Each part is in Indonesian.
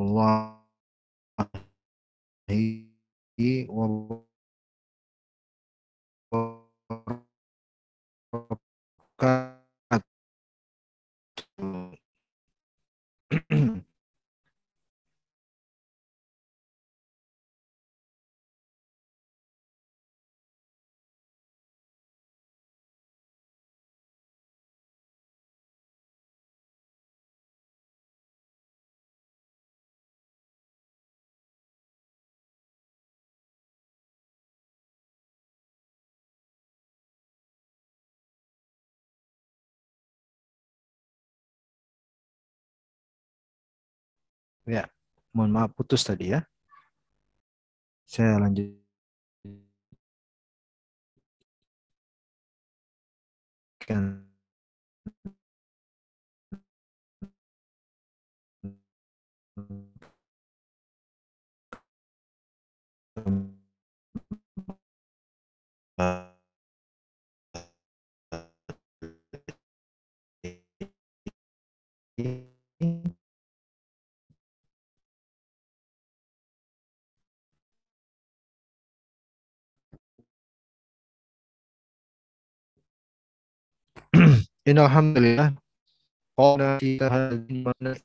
warahmatullahi wabarakatuh. Ya, mohon maaf putus tadi ya. Saya lanjut. Innalhamdulillah. Qala kita tes,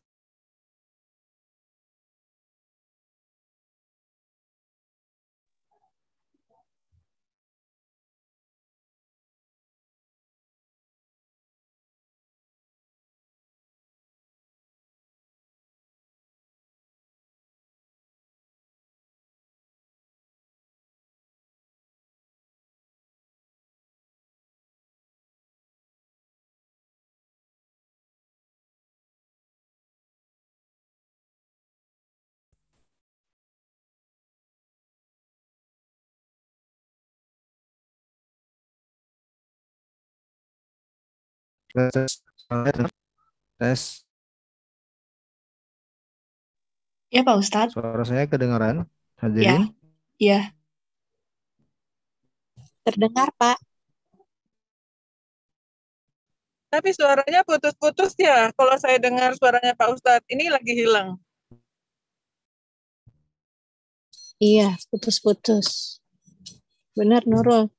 tes. Ya Pak Ustadz. Suara saya kedengaran? Ya, Hadirin? ya. Terdengar Pak. Tapi suaranya putus-putus ya. Kalau saya dengar suaranya Pak Ustadz, ini lagi hilang. Iya, putus-putus. Benar Nurul.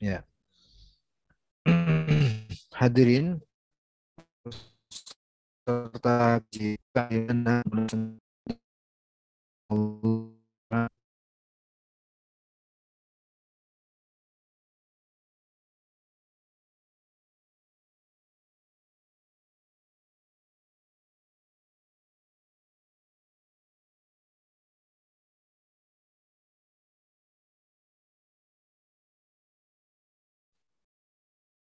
Ya. Hadirin serta jika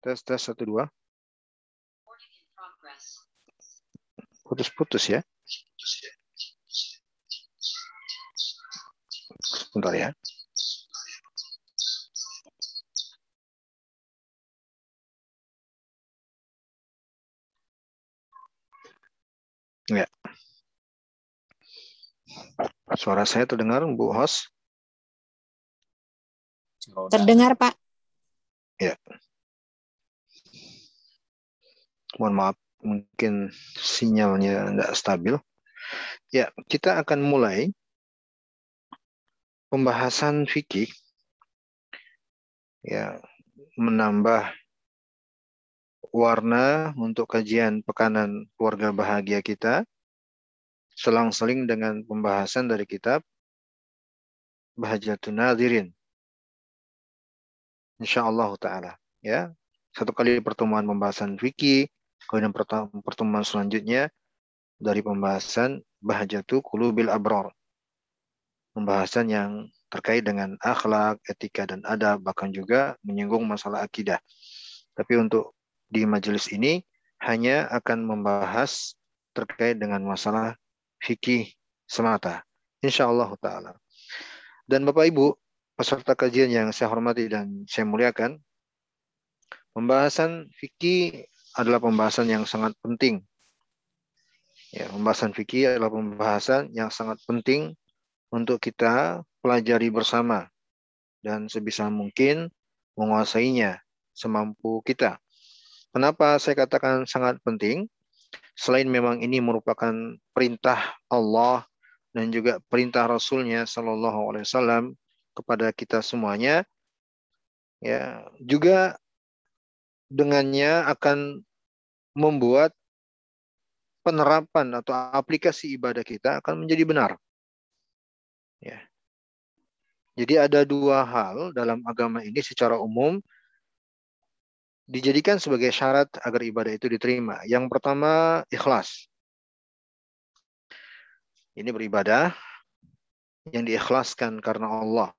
tes tes satu dua. Putus-putus ya. Sebentar ya. Ya. Suara saya terdengar Bu Hos? Terdengar Pak. ya mohon maaf mungkin sinyalnya tidak stabil. Ya kita akan mulai pembahasan fikih ya menambah warna untuk kajian pekanan keluarga bahagia kita. Selang-seling dengan pembahasan dari kitab Bahjatun Nadirin insyaallah taala. Ya satu kali pertemuan pembahasan fikih kemudian pertemuan selanjutnya dari pembahasan Bahjatu Qulubil Abrar pembahasan yang terkait dengan akhlak, etika dan adab bahkan juga menyinggung masalah akidah. Tapi untuk di majelis ini hanya akan membahas terkait dengan masalah fikih semata. Insyaallah taala. Dan Bapak Ibu, peserta kajian yang saya hormati dan saya muliakan, pembahasan fikih adalah pembahasan yang sangat penting. Ya, pembahasan fikih adalah pembahasan yang sangat penting untuk kita pelajari bersama dan sebisa mungkin menguasainya semampu kita. Kenapa saya katakan sangat penting? Selain memang ini merupakan perintah Allah dan juga perintah Rasulnya Shallallahu Alaihi Wasallam kepada kita semuanya, ya juga dengannya akan membuat penerapan atau aplikasi ibadah kita akan menjadi benar. Ya. Jadi ada dua hal dalam agama ini secara umum dijadikan sebagai syarat agar ibadah itu diterima. Yang pertama ikhlas. Ini beribadah yang diikhlaskan karena Allah.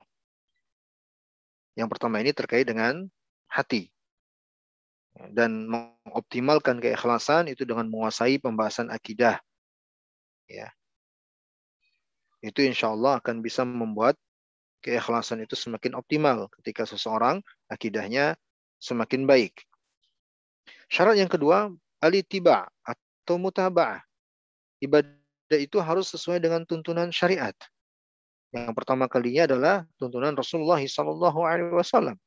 Yang pertama ini terkait dengan hati dan mengoptimalkan keikhlasan itu dengan menguasai pembahasan akidah. Ya. Itu insya Allah akan bisa membuat keikhlasan itu semakin optimal ketika seseorang akidahnya semakin baik. Syarat yang kedua, alitiba atau mutaba'ah. Ibadah itu harus sesuai dengan tuntunan syariat. Yang pertama kalinya adalah tuntunan Rasulullah SAW.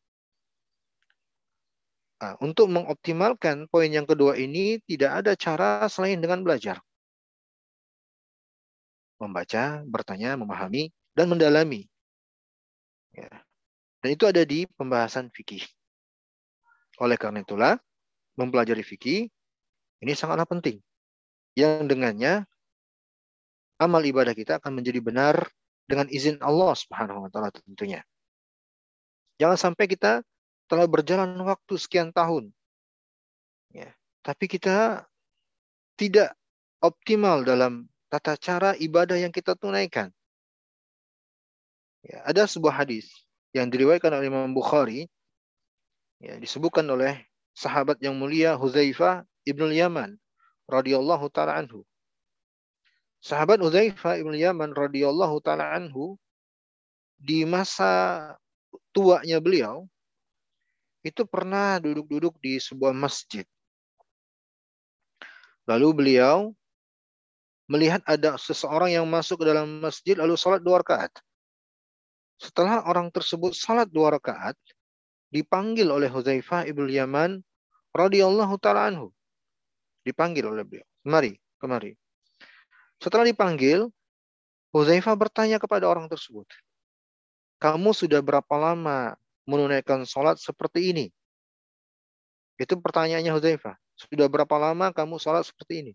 Nah, untuk mengoptimalkan poin yang kedua ini tidak ada cara selain dengan belajar. Membaca, bertanya, memahami, dan mendalami. Ya. Dan itu ada di pembahasan fikih. Oleh karena itulah, mempelajari fikih ini sangatlah penting. Yang dengannya amal ibadah kita akan menjadi benar dengan izin Allah Subhanahu wa taala tentunya. Jangan sampai kita telah berjalan waktu sekian tahun. Ya, tapi kita tidak optimal dalam tata cara ibadah yang kita tunaikan. Ya, ada sebuah hadis yang diriwayatkan oleh Imam Bukhari ya, disebutkan oleh sahabat yang mulia Huzaifah ibnul Yaman radhiyallahu taala anhu. Sahabat Huzaifah ibnul Yaman radhiyallahu taala anhu di masa tuanya beliau itu pernah duduk-duduk di sebuah masjid. Lalu beliau melihat ada seseorang yang masuk ke dalam masjid lalu sholat dua rakaat. Setelah orang tersebut sholat dua rakaat, dipanggil oleh Huzaifah ibn Yaman radhiyallahu taala anhu. Dipanggil oleh beliau. Kemari, kemari. Setelah dipanggil, Huzaifah bertanya kepada orang tersebut, kamu sudah berapa lama menunaikan sholat seperti ini? Itu pertanyaannya Hudzaifah. Sudah berapa lama kamu sholat seperti ini?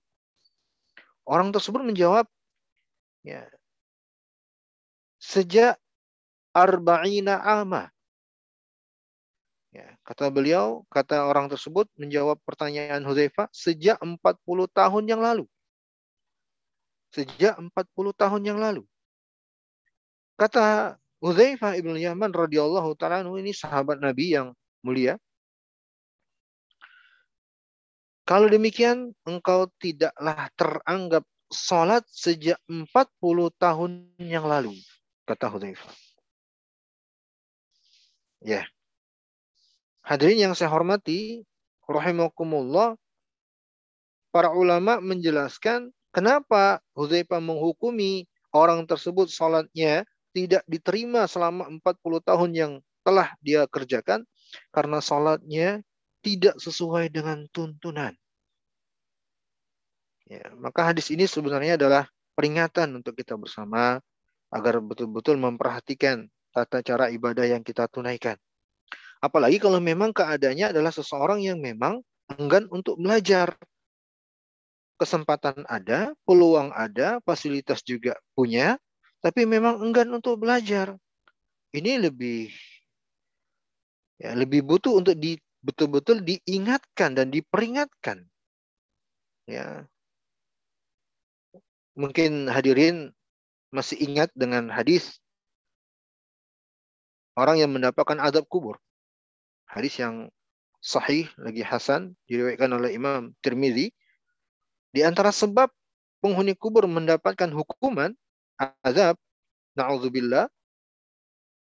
Orang tersebut menjawab, ya, sejak arba'ina ama. Ya, kata beliau, kata orang tersebut menjawab pertanyaan Hudzaifah sejak 40 tahun yang lalu. Sejak 40 tahun yang lalu. Kata Uzaifah ibn Yaman radhiyallahu taala ini sahabat Nabi yang mulia. Kalau demikian engkau tidaklah teranggap salat sejak 40 tahun yang lalu, kata Hudzaifah. Ya. Hadirin yang saya hormati, rahimakumullah, para ulama menjelaskan kenapa Hudzaifah menghukumi orang tersebut salatnya tidak diterima selama 40 tahun yang telah dia kerjakan karena salatnya tidak sesuai dengan tuntunan. Ya, maka hadis ini sebenarnya adalah peringatan untuk kita bersama agar betul-betul memperhatikan tata cara ibadah yang kita tunaikan. Apalagi kalau memang keadaannya adalah seseorang yang memang enggan untuk belajar. Kesempatan ada, peluang ada, fasilitas juga punya, tapi memang enggan untuk belajar. Ini lebih ya, lebih butuh untuk di, betul-betul diingatkan dan diperingatkan. Ya. Mungkin hadirin masih ingat dengan hadis orang yang mendapatkan azab kubur. Hadis yang sahih lagi hasan diriwayatkan oleh Imam Tirmizi. Di antara sebab penghuni kubur mendapatkan hukuman azab, na'udzubillah,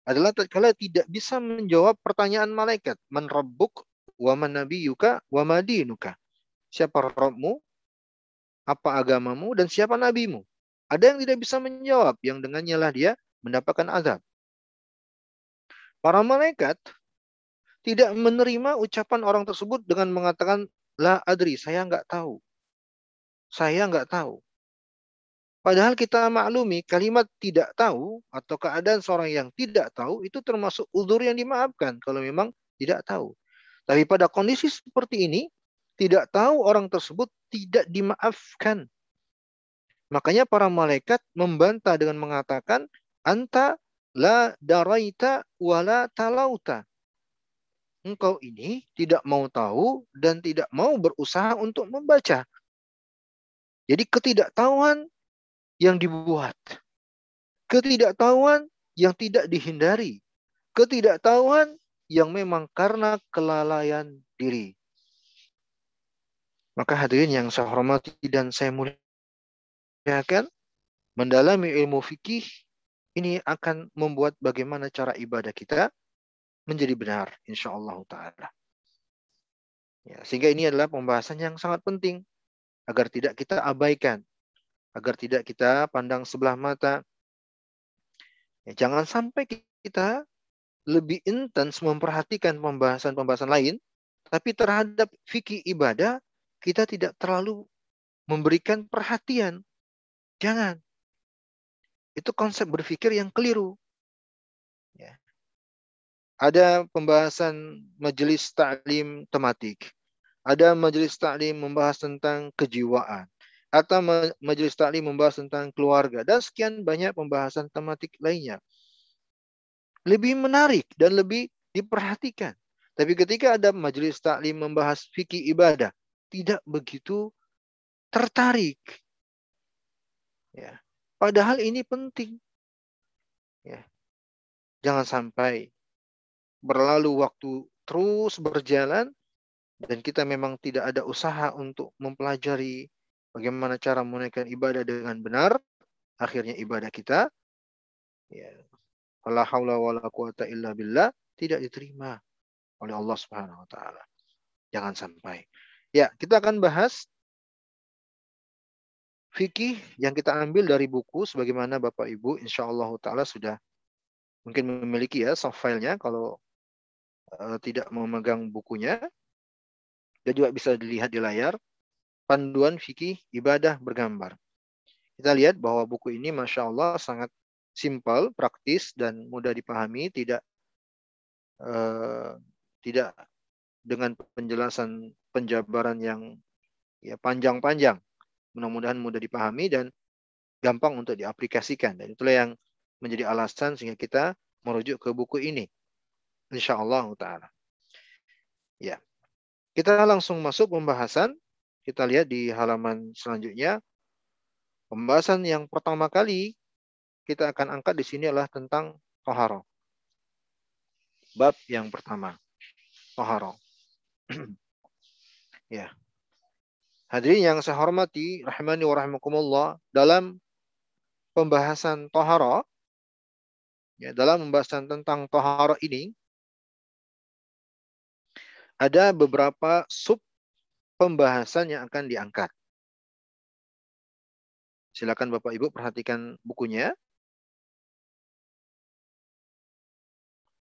adalah tatkala tidak bisa menjawab pertanyaan malaikat. Man rabbuk wa man nabiyuka wa madinuka. Siapa Rabbmu? apa agamamu dan siapa nabimu. Ada yang tidak bisa menjawab, yang dengannya lah dia mendapatkan azab. Para malaikat tidak menerima ucapan orang tersebut dengan mengatakan, La adri, saya nggak tahu. Saya nggak tahu. Padahal kita maklumi kalimat tidak tahu atau keadaan seorang yang tidak tahu itu termasuk uzur yang dimaafkan kalau memang tidak tahu. Tapi pada kondisi seperti ini, tidak tahu orang tersebut tidak dimaafkan. Makanya para malaikat membantah dengan mengatakan, Anta la daraita wala talauta. Engkau ini tidak mau tahu dan tidak mau berusaha untuk membaca. Jadi ketidaktahuan yang dibuat. Ketidaktahuan yang tidak dihindari. Ketidaktahuan yang memang karena kelalaian diri. Maka hadirin yang saya hormati dan saya muliakan, mendalami ilmu fikih ini akan membuat bagaimana cara ibadah kita menjadi benar insya Allah taala. Ya, sehingga ini adalah pembahasan yang sangat penting agar tidak kita abaikan agar tidak kita pandang sebelah mata. Ya, jangan sampai kita lebih intens memperhatikan pembahasan-pembahasan lain, tapi terhadap fikih ibadah kita tidak terlalu memberikan perhatian. Jangan. Itu konsep berpikir yang keliru. Ya. Ada pembahasan majelis taklim tematik. Ada majelis taklim membahas tentang kejiwaan atau majelis taklim membahas tentang keluarga dan sekian banyak pembahasan tematik lainnya. Lebih menarik dan lebih diperhatikan. Tapi ketika ada majelis taklim membahas fikih ibadah, tidak begitu tertarik. Ya. Padahal ini penting. Ya. Jangan sampai berlalu waktu terus berjalan dan kita memang tidak ada usaha untuk mempelajari bagaimana cara menunaikan ibadah dengan benar, akhirnya ibadah kita ya wala haula wala quwata illa billah tidak diterima oleh Allah Subhanahu wa taala. Jangan sampai. Ya, kita akan bahas fikih yang kita ambil dari buku sebagaimana Bapak Ibu insyaallah taala sudah mungkin memiliki ya soft filenya kalau uh, tidak memegang bukunya dan juga bisa dilihat di layar panduan fikih ibadah bergambar. Kita lihat bahwa buku ini Masya Allah sangat simpel, praktis, dan mudah dipahami, tidak uh, tidak dengan penjelasan penjabaran yang ya panjang-panjang. Mudah-mudahan mudah dipahami dan gampang untuk diaplikasikan. Dan itulah yang menjadi alasan sehingga kita merujuk ke buku ini. Insya Allah Ta'ala. Ya. Kita langsung masuk pembahasan kita lihat di halaman selanjutnya. Pembahasan yang pertama kali kita akan angkat di sini adalah tentang toharo. Bab yang pertama, toharo. ya. Hadirin yang saya hormati, rahmani wa rahimakumullah, dalam pembahasan toharo, ya, dalam pembahasan tentang toharo ini, ada beberapa sub pembahasan yang akan diangkat. Silakan Bapak Ibu perhatikan bukunya.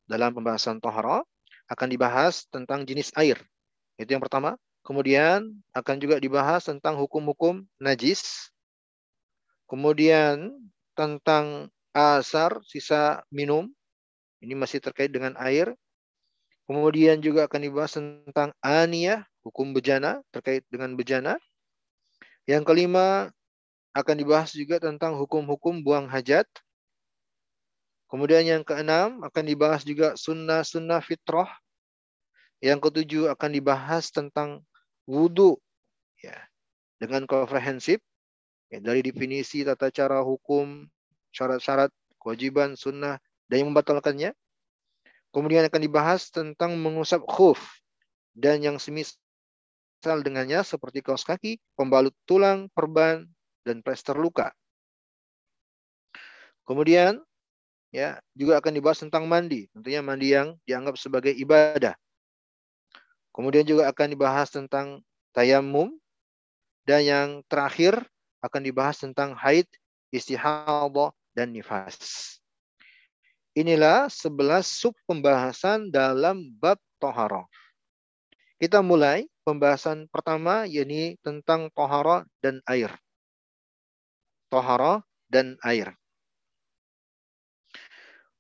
Dalam pembahasan tohara akan dibahas tentang jenis air. Itu yang pertama. Kemudian akan juga dibahas tentang hukum-hukum najis. Kemudian tentang asar, sisa minum. Ini masih terkait dengan air. Kemudian juga akan dibahas tentang aniyah, hukum bejana terkait dengan bejana. Yang kelima akan dibahas juga tentang hukum-hukum buang hajat. Kemudian yang keenam akan dibahas juga sunnah-sunnah fitrah. Yang ketujuh akan dibahas tentang wudhu ya, dengan komprehensif ya, dari definisi tata cara hukum, syarat-syarat, kewajiban, sunnah, dan yang membatalkannya. Kemudian akan dibahas tentang mengusap khuf dan yang semisal sel dengannya seperti kaos kaki, pembalut tulang, perban, dan plester luka. Kemudian ya juga akan dibahas tentang mandi, tentunya mandi yang dianggap sebagai ibadah. Kemudian juga akan dibahas tentang tayamum, dan yang terakhir akan dibahas tentang haid, istihadah, dan nifas. Inilah 11 sub pembahasan dalam bab tohara. Kita mulai pembahasan pertama yakni tentang tohara dan air. Tohara dan air.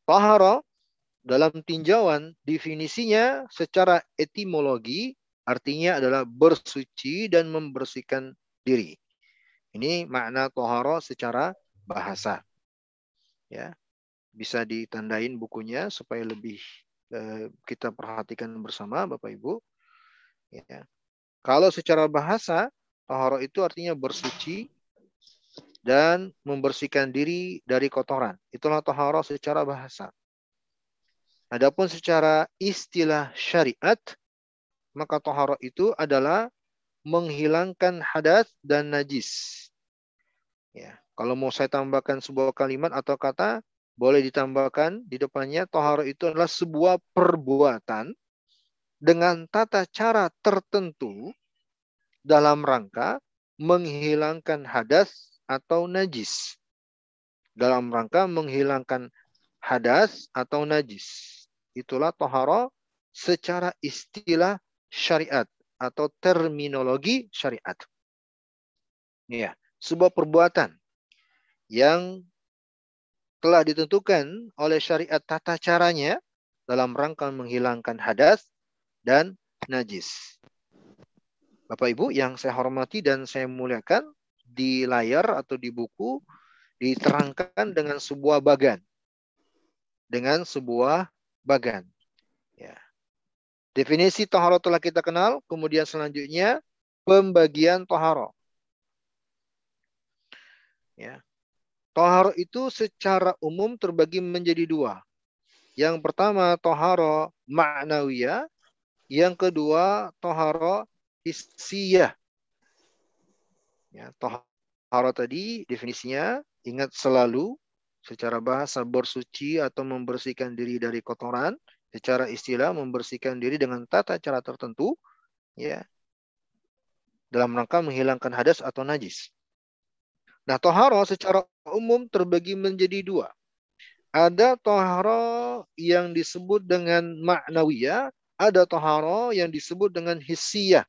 Tohara dalam tinjauan definisinya secara etimologi artinya adalah bersuci dan membersihkan diri. Ini makna tohara secara bahasa. Ya, bisa ditandain bukunya supaya lebih eh, kita perhatikan bersama Bapak Ibu. Ya. Kalau secara bahasa, tahara itu artinya bersuci dan membersihkan diri dari kotoran. Itulah tahara secara bahasa. Adapun secara istilah syariat, maka tahara itu adalah menghilangkan hadas dan najis. Ya, kalau mau saya tambahkan sebuah kalimat atau kata, boleh ditambahkan di depannya tohara itu adalah sebuah perbuatan dengan tata cara tertentu dalam rangka menghilangkan hadas atau najis. Dalam rangka menghilangkan hadas atau najis. Itulah tohara secara istilah syariat atau terminologi syariat. Ya, sebuah perbuatan yang telah ditentukan oleh syariat tata caranya dalam rangka menghilangkan hadas dan najis. Bapak Ibu yang saya hormati dan saya muliakan, di layar atau di buku diterangkan dengan sebuah bagan. Dengan sebuah bagan. Ya. Definisi toharo telah kita kenal, kemudian selanjutnya pembagian toharo. Ya. Toharo itu secara umum terbagi menjadi dua. Yang pertama toharo ma'nawiyah. Yang kedua toharo hissiyah. Ya, toharo tadi definisinya ingat selalu secara bahasa bersuci atau membersihkan diri dari kotoran. Secara istilah membersihkan diri dengan tata cara tertentu. ya Dalam rangka menghilangkan hadas atau najis. Nah, toharo secara umum terbagi menjadi dua. Ada toharo yang disebut dengan maknawiyah, ada toharo yang disebut dengan hissiyah.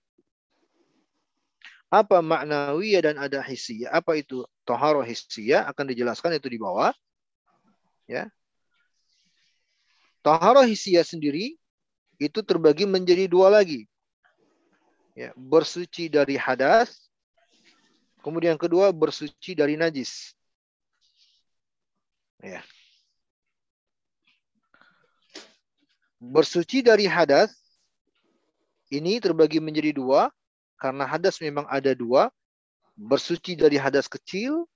Apa maknawiyah dan ada hissiyah? Apa itu toharo hissiyah? Akan dijelaskan itu di bawah. Ya. Toharo hissiyah sendiri itu terbagi menjadi dua lagi. Ya, bersuci dari hadas Kemudian yang kedua bersuci dari najis. Ya. Bersuci dari hadas ini terbagi menjadi dua karena hadas memang ada dua. Bersuci dari hadas kecil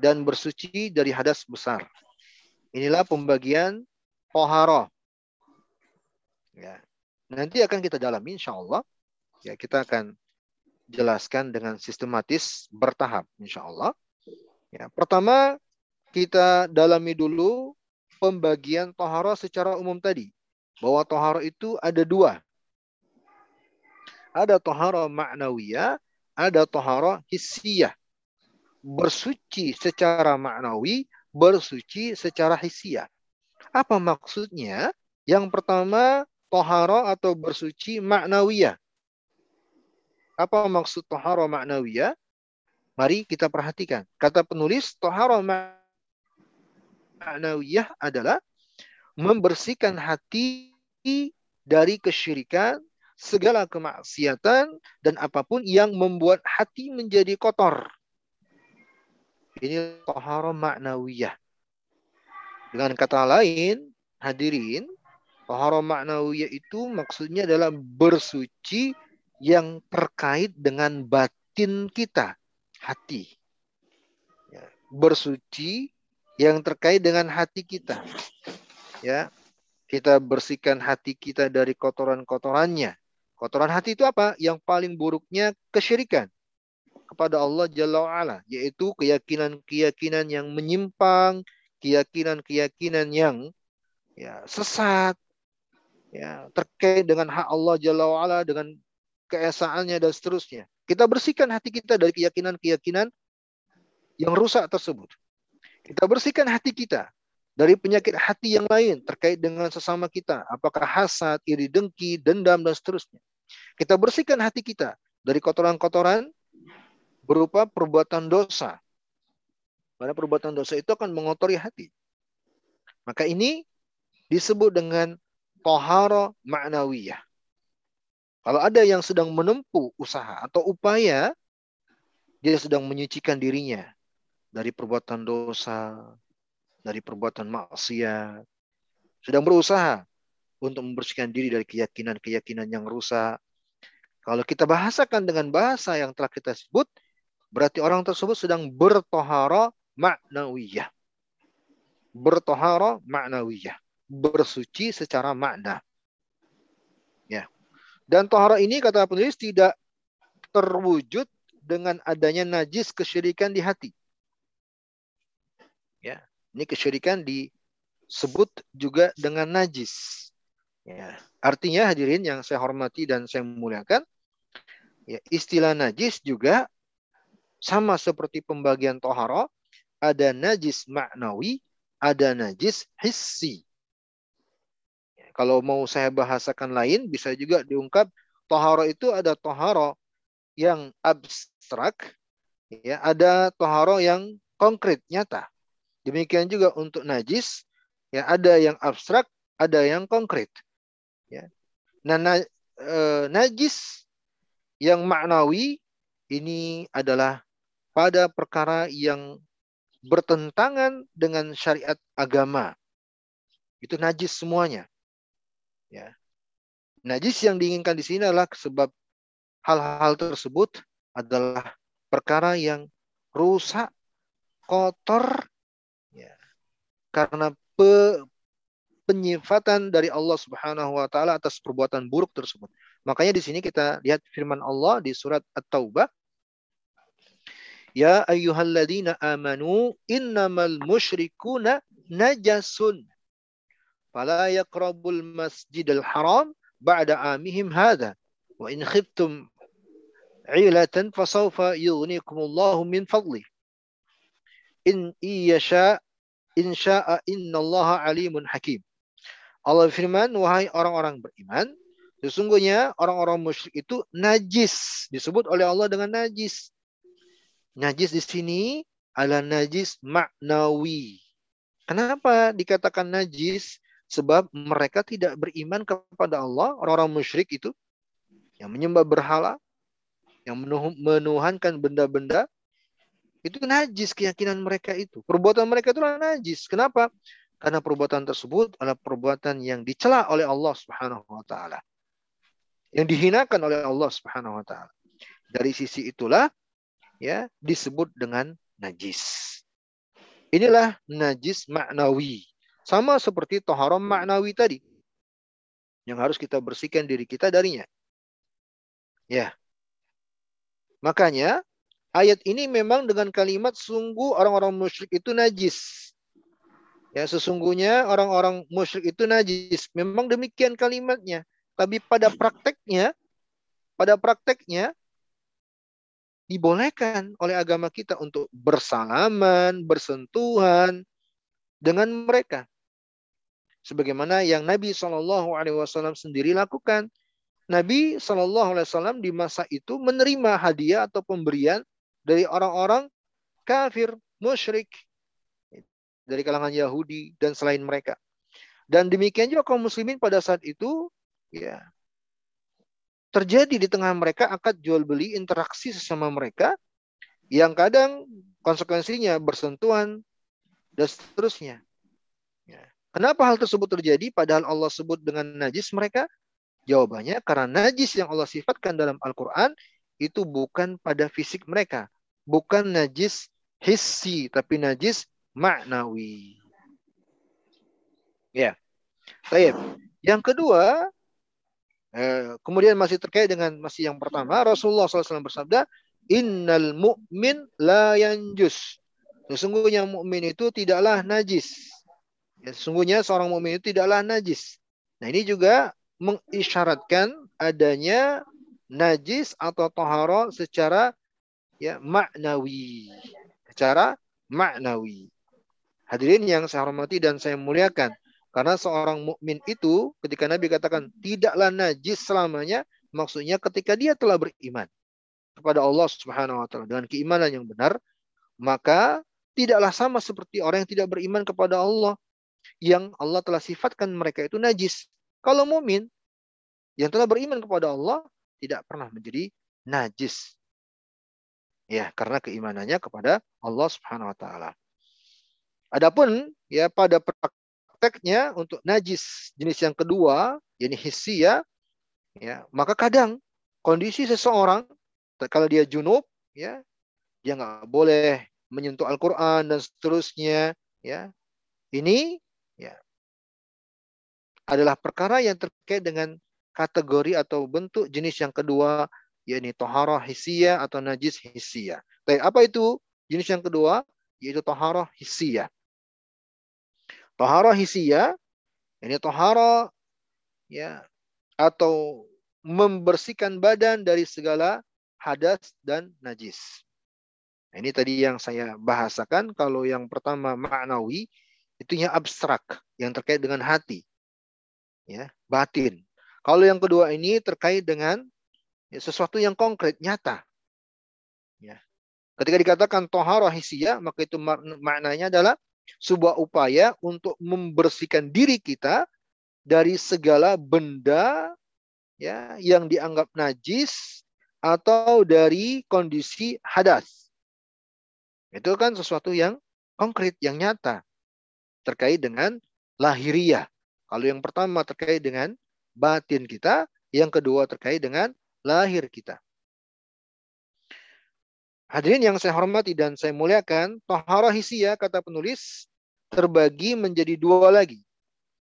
dan bersuci dari hadas besar. Inilah pembagian pohara. Ya. Nanti akan kita dalami insya Allah. Ya, kita akan jelaskan dengan sistematis bertahap insya Allah. Ya, pertama kita dalami dulu pembagian tohara secara umum tadi. Bahwa tohara itu ada dua. Ada tohara maknawiyah, ada tohara hissiyah. Bersuci secara maknawi, bersuci secara hissiyah. Apa maksudnya? Yang pertama, tohara atau bersuci maknawiyah. Apa maksud tohara maknawiyah? Mari kita perhatikan. Kata penulis, tohara maknawiyah adalah membersihkan hati dari kesyirikan, segala kemaksiatan, dan apa pun yang membuat hati menjadi kotor. Ini tohara maknawiyah. Dengan kata lain, hadirin, tohara maknawiyah itu maksudnya adalah bersuci yang terkait dengan batin kita, hati. Ya, bersuci yang terkait dengan hati kita. Ya, kita bersihkan hati kita dari kotoran-kotorannya. Kotoran hati itu apa? Yang paling buruknya kesyirikan kepada Allah Jalla wa'ala. Yaitu keyakinan-keyakinan yang menyimpang, keyakinan-keyakinan yang ya, sesat, ya, terkait dengan hak Allah Jalla wa'ala, dengan keesaannya dan seterusnya. Kita bersihkan hati kita dari keyakinan-keyakinan yang rusak tersebut. Kita bersihkan hati kita dari penyakit hati yang lain terkait dengan sesama kita. Apakah hasad, iri dengki, dendam, dan seterusnya. Kita bersihkan hati kita dari kotoran-kotoran berupa perbuatan dosa. Karena perbuatan dosa itu akan mengotori hati. Maka ini disebut dengan tohara ma'nawiyah. Kalau ada yang sedang menempuh usaha atau upaya, dia sedang menyucikan dirinya dari perbuatan dosa, dari perbuatan maksiat, sedang berusaha untuk membersihkan diri dari keyakinan-keyakinan yang rusak. Kalau kita bahasakan dengan bahasa yang telah kita sebut, berarti orang tersebut sedang bertohara maknawiyah. Bertohara maknawiyah. Bersuci secara makna. Ya. Dan tohara ini kata penulis tidak terwujud dengan adanya najis kesyirikan di hati. Ya, ini kesyirikan disebut juga dengan najis. Ya, artinya hadirin yang saya hormati dan saya muliakan, ya, istilah najis juga sama seperti pembagian tohara, ada najis maknawi, ada najis hissi. Kalau mau saya bahasakan lain, bisa juga diungkap toharo itu ada toharo yang abstrak, ya ada toharo yang konkret, nyata. Demikian juga untuk najis, ya ada yang abstrak, ada yang konkret. Ya. Nah, na, e, najis yang maknawi ini adalah pada perkara yang bertentangan dengan syariat agama. Itu najis semuanya. Ya. Najis yang diinginkan di sini adalah sebab hal-hal tersebut adalah perkara yang rusak, kotor, karena pe, penyifatan dari Allah Subhanahu wa taala atas perbuatan buruk tersebut. Makanya di sini kita lihat firman Allah di surat At-Taubah. Ya ayyuhalladzina amanu innamal musyrikuna najasun. Fala yaqrabul masjidal haram ba'da amihim hadha. Wa in khiftum ilatan fasawfa yughnikumullahu min fadli. In iyasha in sya'a innallaha alimun hakim. Allah firman wahai orang-orang beriman sesungguhnya orang-orang musyrik itu najis. Disebut oleh Allah dengan najis. Najis di sini adalah najis maknawi. Kenapa dikatakan najis? Sebab mereka tidak beriman kepada Allah, orang-orang musyrik itu yang menyembah berhala, yang menuhankan benda-benda, itu najis keyakinan mereka itu. Perbuatan mereka itu najis. Kenapa? Karena perbuatan tersebut adalah perbuatan yang dicela oleh Allah Subhanahu wa taala. Yang dihinakan oleh Allah Subhanahu wa taala. Dari sisi itulah ya disebut dengan najis. Inilah najis maknawi. Sama seperti toharom maknawi tadi. Yang harus kita bersihkan diri kita darinya. Ya. Makanya ayat ini memang dengan kalimat sungguh orang-orang musyrik itu najis. Ya, sesungguhnya orang-orang musyrik itu najis. Memang demikian kalimatnya. Tapi pada prakteknya, pada prakteknya dibolehkan oleh agama kita untuk bersalaman, bersentuhan dengan mereka sebagaimana yang Nabi Shallallahu Alaihi Wasallam sendiri lakukan. Nabi Shallallahu Alaihi Wasallam di masa itu menerima hadiah atau pemberian dari orang-orang kafir, musyrik dari kalangan Yahudi dan selain mereka. Dan demikian juga kaum muslimin pada saat itu ya terjadi di tengah mereka akad jual beli interaksi sesama mereka yang kadang konsekuensinya bersentuhan dan seterusnya. Kenapa hal tersebut terjadi padahal Allah sebut dengan najis mereka? Jawabannya karena najis yang Allah sifatkan dalam Al-Quran itu bukan pada fisik mereka. Bukan najis hissi, tapi najis maknawi. Ya. Baik. Yang kedua, eh, kemudian masih terkait dengan masih yang pertama, Rasulullah SAW bersabda, Innal mu'min la yanjus. Sesungguhnya mukmin itu tidaklah najis. Ya, sesungguhnya seorang mukmin itu tidaklah najis. Nah, ini juga mengisyaratkan adanya najis atau toharo secara ya maknawi. Secara maknawi. Hadirin yang saya hormati dan saya muliakan. Karena seorang mukmin itu ketika Nabi katakan tidaklah najis selamanya, maksudnya ketika dia telah beriman kepada Allah Subhanahu wa taala dengan keimanan yang benar, maka tidaklah sama seperti orang yang tidak beriman kepada Allah yang Allah telah sifatkan mereka itu najis. Kalau mukmin yang telah beriman kepada Allah tidak pernah menjadi najis. Ya, karena keimanannya kepada Allah Subhanahu wa taala. Adapun ya pada prakteknya untuk najis jenis yang kedua, yakni hissia, ya, maka kadang kondisi seseorang kalau dia junub, ya, dia nggak boleh menyentuh Al-Quran dan seterusnya, ya. Ini ya adalah perkara yang terkait dengan kategori atau bentuk jenis yang kedua yakni toharoh hisia atau najis hisia. Baik, apa itu jenis yang kedua? Yaitu toharoh hisia. Toharoh hisia, ini toharoh ya atau membersihkan badan dari segala hadas dan najis. Nah, ini tadi yang saya bahasakan. Kalau yang pertama maknawi, itu yang abstrak, yang terkait dengan hati, ya batin. Kalau yang kedua ini terkait dengan ya, sesuatu yang konkret, nyata. Ya. Ketika dikatakan toharoh hisia, maka itu maknanya adalah sebuah upaya untuk membersihkan diri kita dari segala benda ya yang dianggap najis atau dari kondisi hadas. Itu kan sesuatu yang konkret, yang nyata terkait dengan lahiriah. Kalau yang pertama terkait dengan batin kita, yang kedua terkait dengan lahir kita. Hadirin yang saya hormati dan saya muliakan, tohara hisia kata penulis terbagi menjadi dua lagi.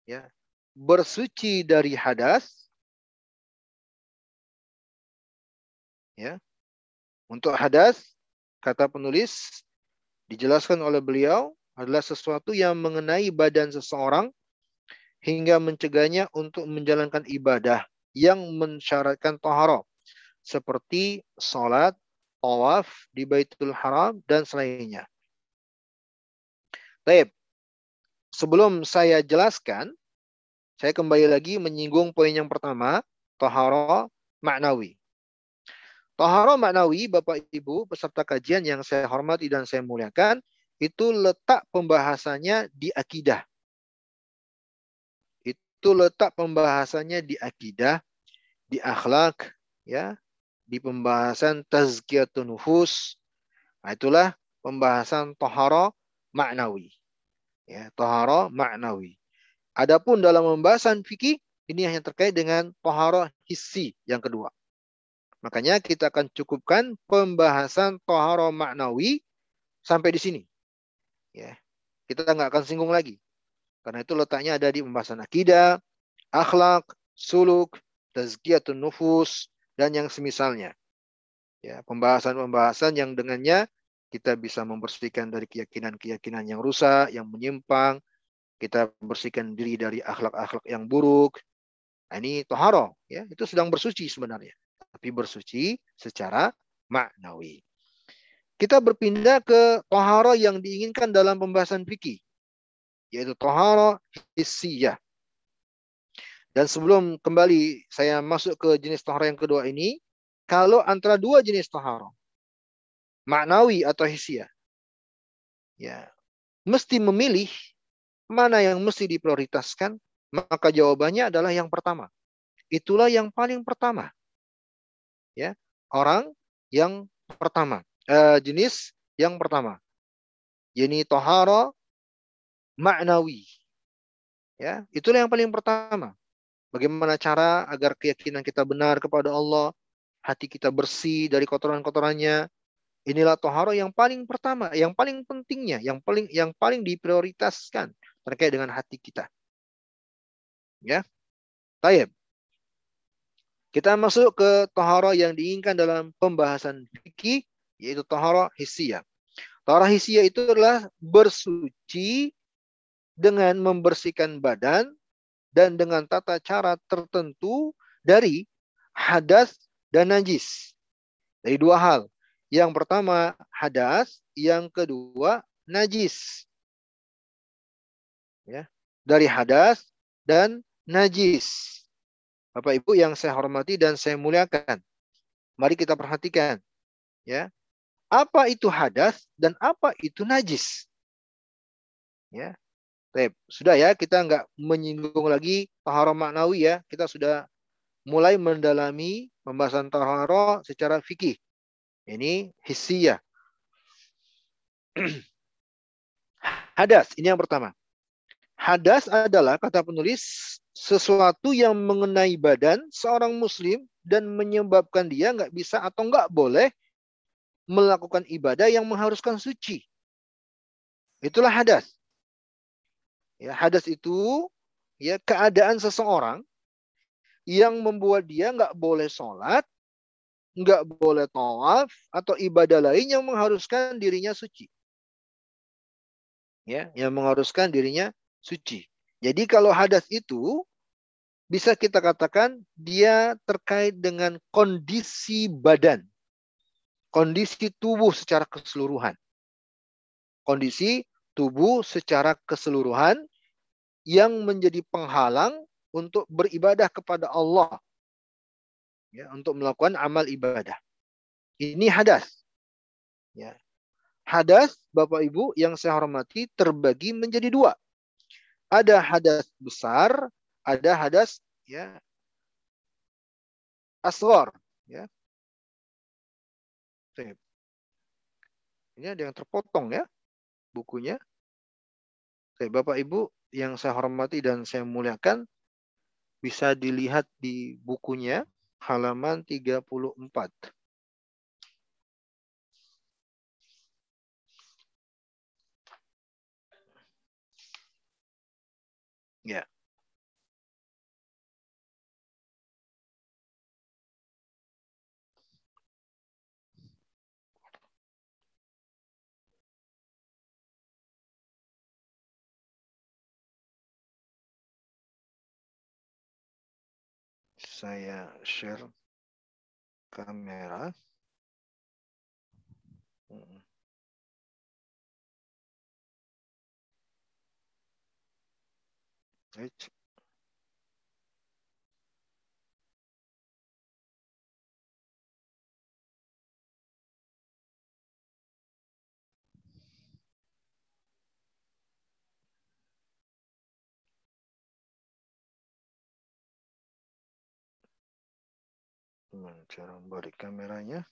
Ya, bersuci dari hadas. Ya. Untuk hadas kata penulis dijelaskan oleh beliau adalah sesuatu yang mengenai badan seseorang hingga mencegahnya untuk menjalankan ibadah yang mensyaratkan tohara seperti sholat, tawaf di Baitul Haram dan selainnya. Baik. Sebelum saya jelaskan, saya kembali lagi menyinggung poin yang pertama, tohara maknawi. Tohara maknawi, Bapak Ibu, peserta kajian yang saya hormati dan saya muliakan, itu letak pembahasannya di akidah. Itu letak pembahasannya di akidah, di akhlak, ya, di pembahasan tazkiyatun nufus. Nah, itulah pembahasan tohara maknawi. Ya, tohara maknawi. Adapun dalam pembahasan fikih ini hanya terkait dengan tohara hissi yang kedua. Makanya kita akan cukupkan pembahasan tohara maknawi sampai di sini. Ya, kita nggak akan singgung lagi. Karena itu letaknya ada di pembahasan akidah, akhlak, suluk, tazkiyatun nufus, dan yang semisalnya. Ya, pembahasan-pembahasan yang dengannya kita bisa membersihkan dari keyakinan-keyakinan yang rusak, yang menyimpang, kita bersihkan diri dari akhlak-akhlak yang buruk. Nah, ini toharo, ya, itu sedang bersuci sebenarnya. Tapi bersuci secara maknawi. Kita berpindah ke tohara yang diinginkan dalam pembahasan fikih. Yaitu tohara hissiyah. Dan sebelum kembali saya masuk ke jenis tohara yang kedua ini, kalau antara dua jenis tohara, maknawi atau hissiyah, ya, mesti memilih mana yang mesti diprioritaskan, maka jawabannya adalah yang pertama. Itulah yang paling pertama. Ya, orang yang pertama uh, jenis yang pertama. Yaitu tohara maknawi. Ya, itulah yang paling pertama. Bagaimana cara agar keyakinan kita benar kepada Allah, hati kita bersih dari kotoran-kotorannya. Inilah tohara yang paling pertama, yang paling pentingnya, yang paling yang paling diprioritaskan terkait dengan hati kita. Ya. Tayyib. Kita masuk ke tohara yang diinginkan dalam pembahasan fikih yaitu tahara hisia. Tahara hisia itu adalah bersuci dengan membersihkan badan dan dengan tata cara tertentu dari hadas dan najis. Dari dua hal. Yang pertama hadas, yang kedua najis. Ya, dari hadas dan najis. Bapak Ibu yang saya hormati dan saya muliakan. Mari kita perhatikan. Ya. Apa itu hadas dan apa itu najis? Ya. Baik, sudah ya, kita nggak menyinggung lagi taharah maknawi ya. Kita sudah mulai mendalami pembahasan taharah secara fikih. Ini hissiyah. Hadas, ini yang pertama. Hadas adalah kata penulis sesuatu yang mengenai badan seorang muslim dan menyebabkan dia nggak bisa atau nggak boleh melakukan ibadah yang mengharuskan suci. Itulah hadas. Ya, hadas itu ya keadaan seseorang yang membuat dia nggak boleh sholat, nggak boleh tawaf atau ibadah lain yang mengharuskan dirinya suci. Ya, yang mengharuskan dirinya suci. Jadi kalau hadas itu bisa kita katakan dia terkait dengan kondisi badan. Kondisi tubuh secara keseluruhan. Kondisi tubuh secara keseluruhan yang menjadi penghalang untuk beribadah kepada Allah. Ya, untuk melakukan amal ibadah. Ini hadas. Ya. Hadas, Bapak Ibu, yang saya hormati terbagi menjadi dua. Ada hadas besar, ada hadas ya asgor ya. Ini ada yang terpotong ya bukunya. Oke, Bapak Ibu yang saya hormati dan saya muliakan bisa dilihat di bukunya halaman 34. Ya. Saya share kamera. Right. Gimana cara balik kameranya?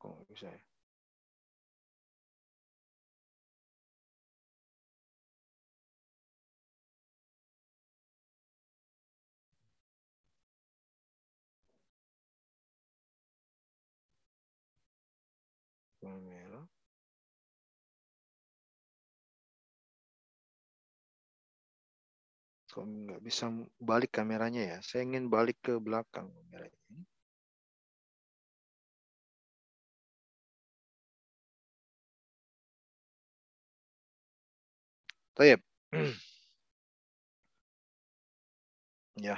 Kok bisa ya? Kamera. Kok nggak bisa balik kameranya ya? Saya ingin balik ke belakang kameranya. Tayyip. ya.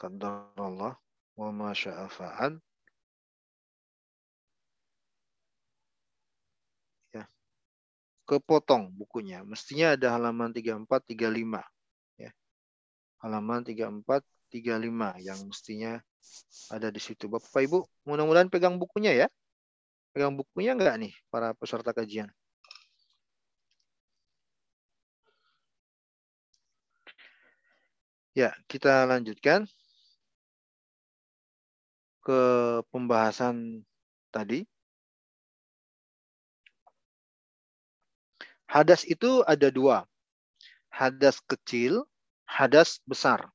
Allah wa ma sya'a. Kepotong bukunya. Mestinya ada halaman 34 35 ya. Halaman 34 35 yang mestinya ada di situ. Bapak Ibu, mudah-mudahan pegang bukunya ya. Pegang bukunya enggak nih para peserta kajian? Ya, kita lanjutkan ke pembahasan tadi. Hadas itu ada dua. Hadas kecil, hadas besar.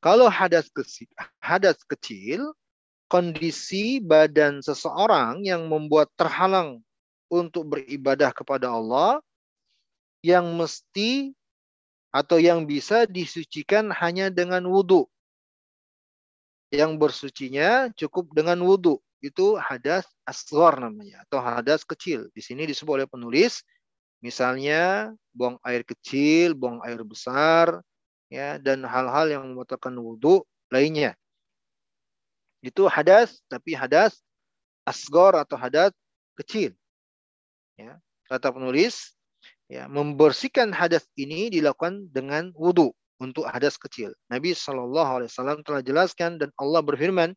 Kalau hadas kecil, hadas kecil, kondisi badan seseorang yang membuat terhalang untuk beribadah kepada Allah yang mesti atau yang bisa disucikan hanya dengan wudhu. Yang bersucinya cukup dengan wudhu. Itu hadas asgor namanya. Atau hadas kecil. Di sini disebut oleh penulis. Misalnya buang air kecil, buang air besar. ya Dan hal-hal yang membutuhkan wudhu lainnya. Itu hadas, tapi hadas asgor atau hadas kecil. Ya, kata penulis, ya, membersihkan hadas ini dilakukan dengan wudhu untuk hadas kecil. Nabi Shallallahu Alaihi Wasallam telah jelaskan dan Allah berfirman,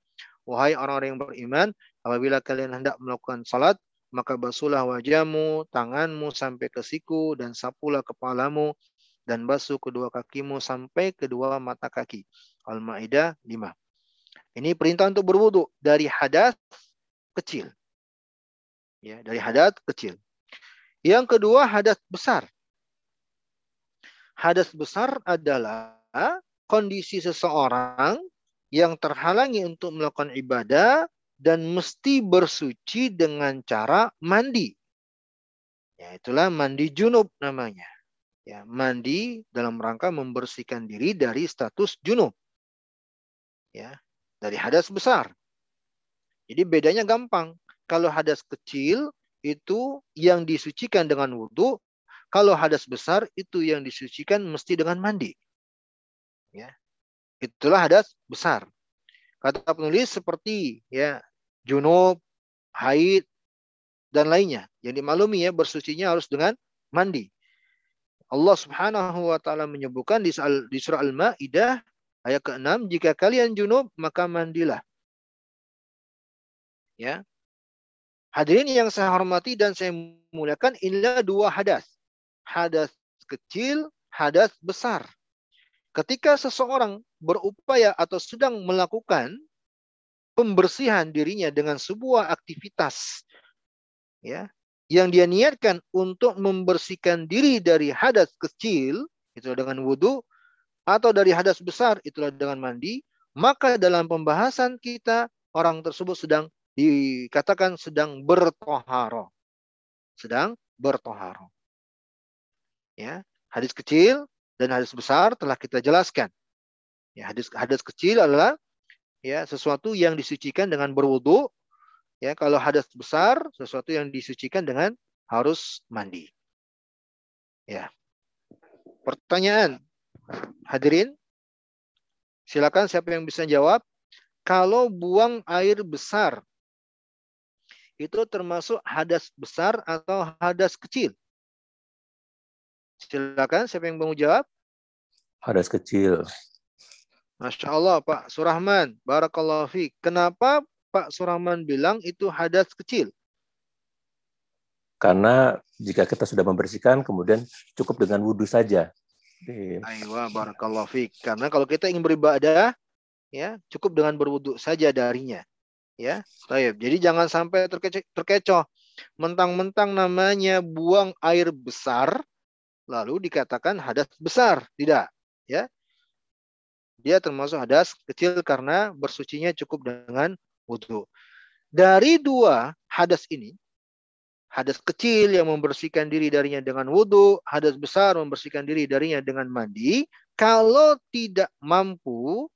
wahai orang-orang yang beriman, apabila kalian hendak melakukan salat, maka basuhlah wajahmu, tanganmu sampai ke siku dan sapulah kepalamu dan basuh kedua kakimu sampai kedua mata kaki. Al-Maidah 5. Ini perintah untuk berwudu dari hadas kecil. Ya, dari hadas kecil. Yang kedua hadas besar. Hadas besar adalah kondisi seseorang yang terhalangi untuk melakukan ibadah dan mesti bersuci dengan cara mandi. Ya, itulah mandi junub namanya. Ya, mandi dalam rangka membersihkan diri dari status junub. Ya, dari hadas besar. Jadi bedanya gampang. Kalau hadas kecil itu yang disucikan dengan wudhu. Kalau hadas besar itu yang disucikan mesti dengan mandi. Ya. Itulah hadas besar. Kata penulis seperti ya junub, haid, dan lainnya. Yang dimaklumi ya bersucinya harus dengan mandi. Allah Subhanahu wa taala menyebutkan di, di surah Al-Maidah ayat ke-6, jika kalian junub maka mandilah. Ya. Hadirin yang saya hormati dan saya muliakan, inilah dua hadas. Hadas kecil, hadas besar. Ketika seseorang berupaya atau sedang melakukan pembersihan dirinya dengan sebuah aktivitas ya yang dia niatkan untuk membersihkan diri dari hadas kecil itu dengan wudhu atau dari hadas besar itulah dengan mandi maka dalam pembahasan kita orang tersebut sedang dikatakan sedang bertoharo. Sedang bertoharo. Ya, hadis kecil dan hadis besar telah kita jelaskan. Ya, hadis hadis kecil adalah ya sesuatu yang disucikan dengan berwudu. Ya, kalau hadas besar sesuatu yang disucikan dengan harus mandi. Ya. Pertanyaan hadirin silakan siapa yang bisa jawab kalau buang air besar itu termasuk hadas besar atau hadas kecil? Silakan, siapa yang mau jawab? Hadas kecil. Masya Allah, Pak Surahman. Barakallahu fi. Kenapa Pak Surahman bilang itu hadas kecil? Karena jika kita sudah membersihkan, kemudian cukup dengan wudhu saja. Aywa, barakallahu fi. Karena kalau kita ingin beribadah, ya cukup dengan berwudhu saja darinya. Ya, baik. Jadi jangan sampai terkecoh, terkecoh. Mentang-mentang namanya buang air besar, lalu dikatakan hadas besar. Tidak. Ya, dia termasuk hadas kecil karena bersucinya cukup dengan wudhu. Dari dua hadas ini, hadas kecil yang membersihkan diri darinya dengan wudhu, hadas besar membersihkan diri darinya dengan mandi, kalau tidak mampu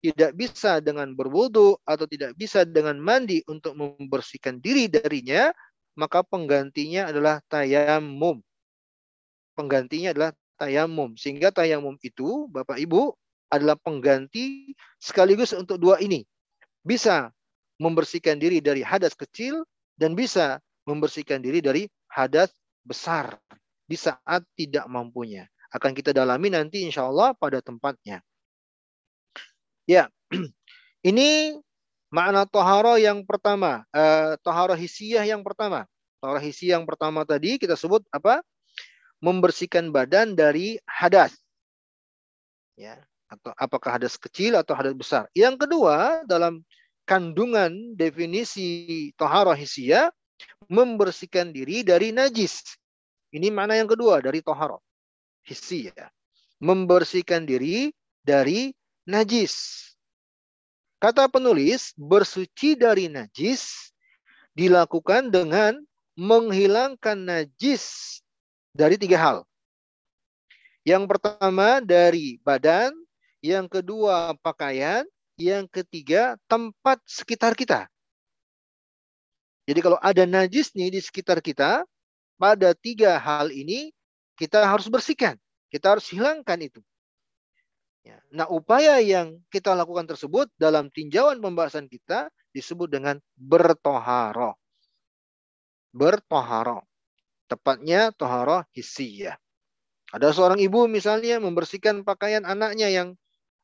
tidak bisa dengan berwudu atau tidak bisa dengan mandi untuk membersihkan diri darinya, maka penggantinya adalah tayamum. Penggantinya adalah tayamum. Sehingga tayamum itu, Bapak Ibu, adalah pengganti sekaligus untuk dua ini. Bisa membersihkan diri dari hadas kecil dan bisa membersihkan diri dari hadas besar di saat tidak mampunya. Akan kita dalami nanti insya Allah pada tempatnya. Ya, ini makna toharo yang pertama, uh, toharo hisiyah yang pertama. Toharo hisiyah yang pertama tadi kita sebut apa? Membersihkan badan dari hadas. Ya, atau apakah hadas kecil atau hadas besar. Yang kedua, dalam kandungan definisi toharo hisiyah, membersihkan diri dari najis. Ini makna yang kedua dari toharo hisiyah. Membersihkan diri dari najis. Kata penulis, bersuci dari najis dilakukan dengan menghilangkan najis dari tiga hal. Yang pertama dari badan, yang kedua pakaian, yang ketiga tempat sekitar kita. Jadi kalau ada najis nih di sekitar kita, pada tiga hal ini kita harus bersihkan. Kita harus hilangkan itu. Ya. Nah, upaya yang kita lakukan tersebut dalam tinjauan pembahasan kita disebut dengan bertoharo. Bertoharo. Tepatnya toharo hisiyah. Ada seorang ibu misalnya membersihkan pakaian anaknya yang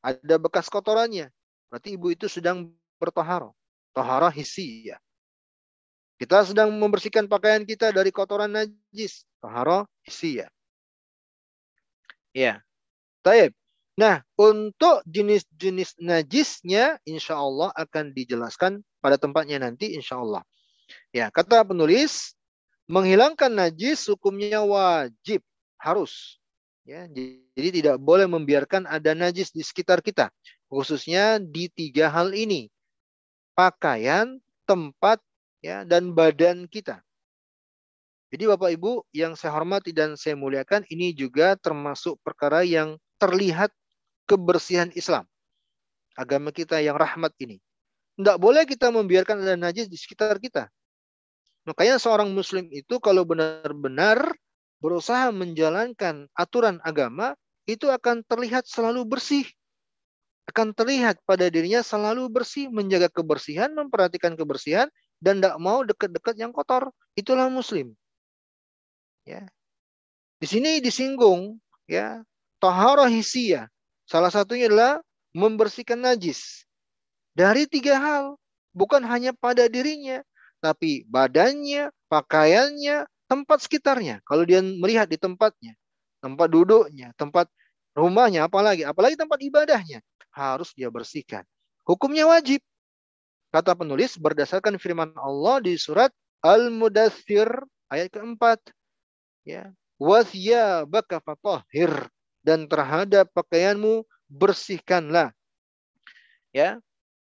ada bekas kotorannya. Berarti ibu itu sedang bertoharo. Toharo hisiyah. Kita sedang membersihkan pakaian kita dari kotoran najis. Toharo hisiyah. Ya. Taib. Nah, untuk jenis-jenis najisnya insya Allah akan dijelaskan pada tempatnya nanti insya Allah. Ya, kata penulis, menghilangkan najis hukumnya wajib harus. Ya, jadi tidak boleh membiarkan ada najis di sekitar kita, khususnya di tiga hal ini: pakaian, tempat, ya, dan badan kita. Jadi Bapak Ibu yang saya hormati dan saya muliakan, ini juga termasuk perkara yang terlihat kebersihan Islam. Agama kita yang rahmat ini. Tidak boleh kita membiarkan ada najis di sekitar kita. Makanya seorang muslim itu kalau benar-benar berusaha menjalankan aturan agama, itu akan terlihat selalu bersih. Akan terlihat pada dirinya selalu bersih, menjaga kebersihan, memperhatikan kebersihan, dan tidak mau dekat-dekat yang kotor. Itulah muslim. Ya. Di sini disinggung ya taharah hisiyah. Salah satunya adalah membersihkan najis. Dari tiga hal, bukan hanya pada dirinya, tapi badannya, pakaiannya, tempat sekitarnya. Kalau dia melihat di tempatnya, tempat duduknya, tempat rumahnya, apalagi, apalagi tempat ibadahnya, harus dia bersihkan. Hukumnya wajib. Kata penulis berdasarkan firman Allah di surat Al-Mudathir ayat keempat. Ya. baka fatahhir dan terhadap pakaianmu bersihkanlah. Ya,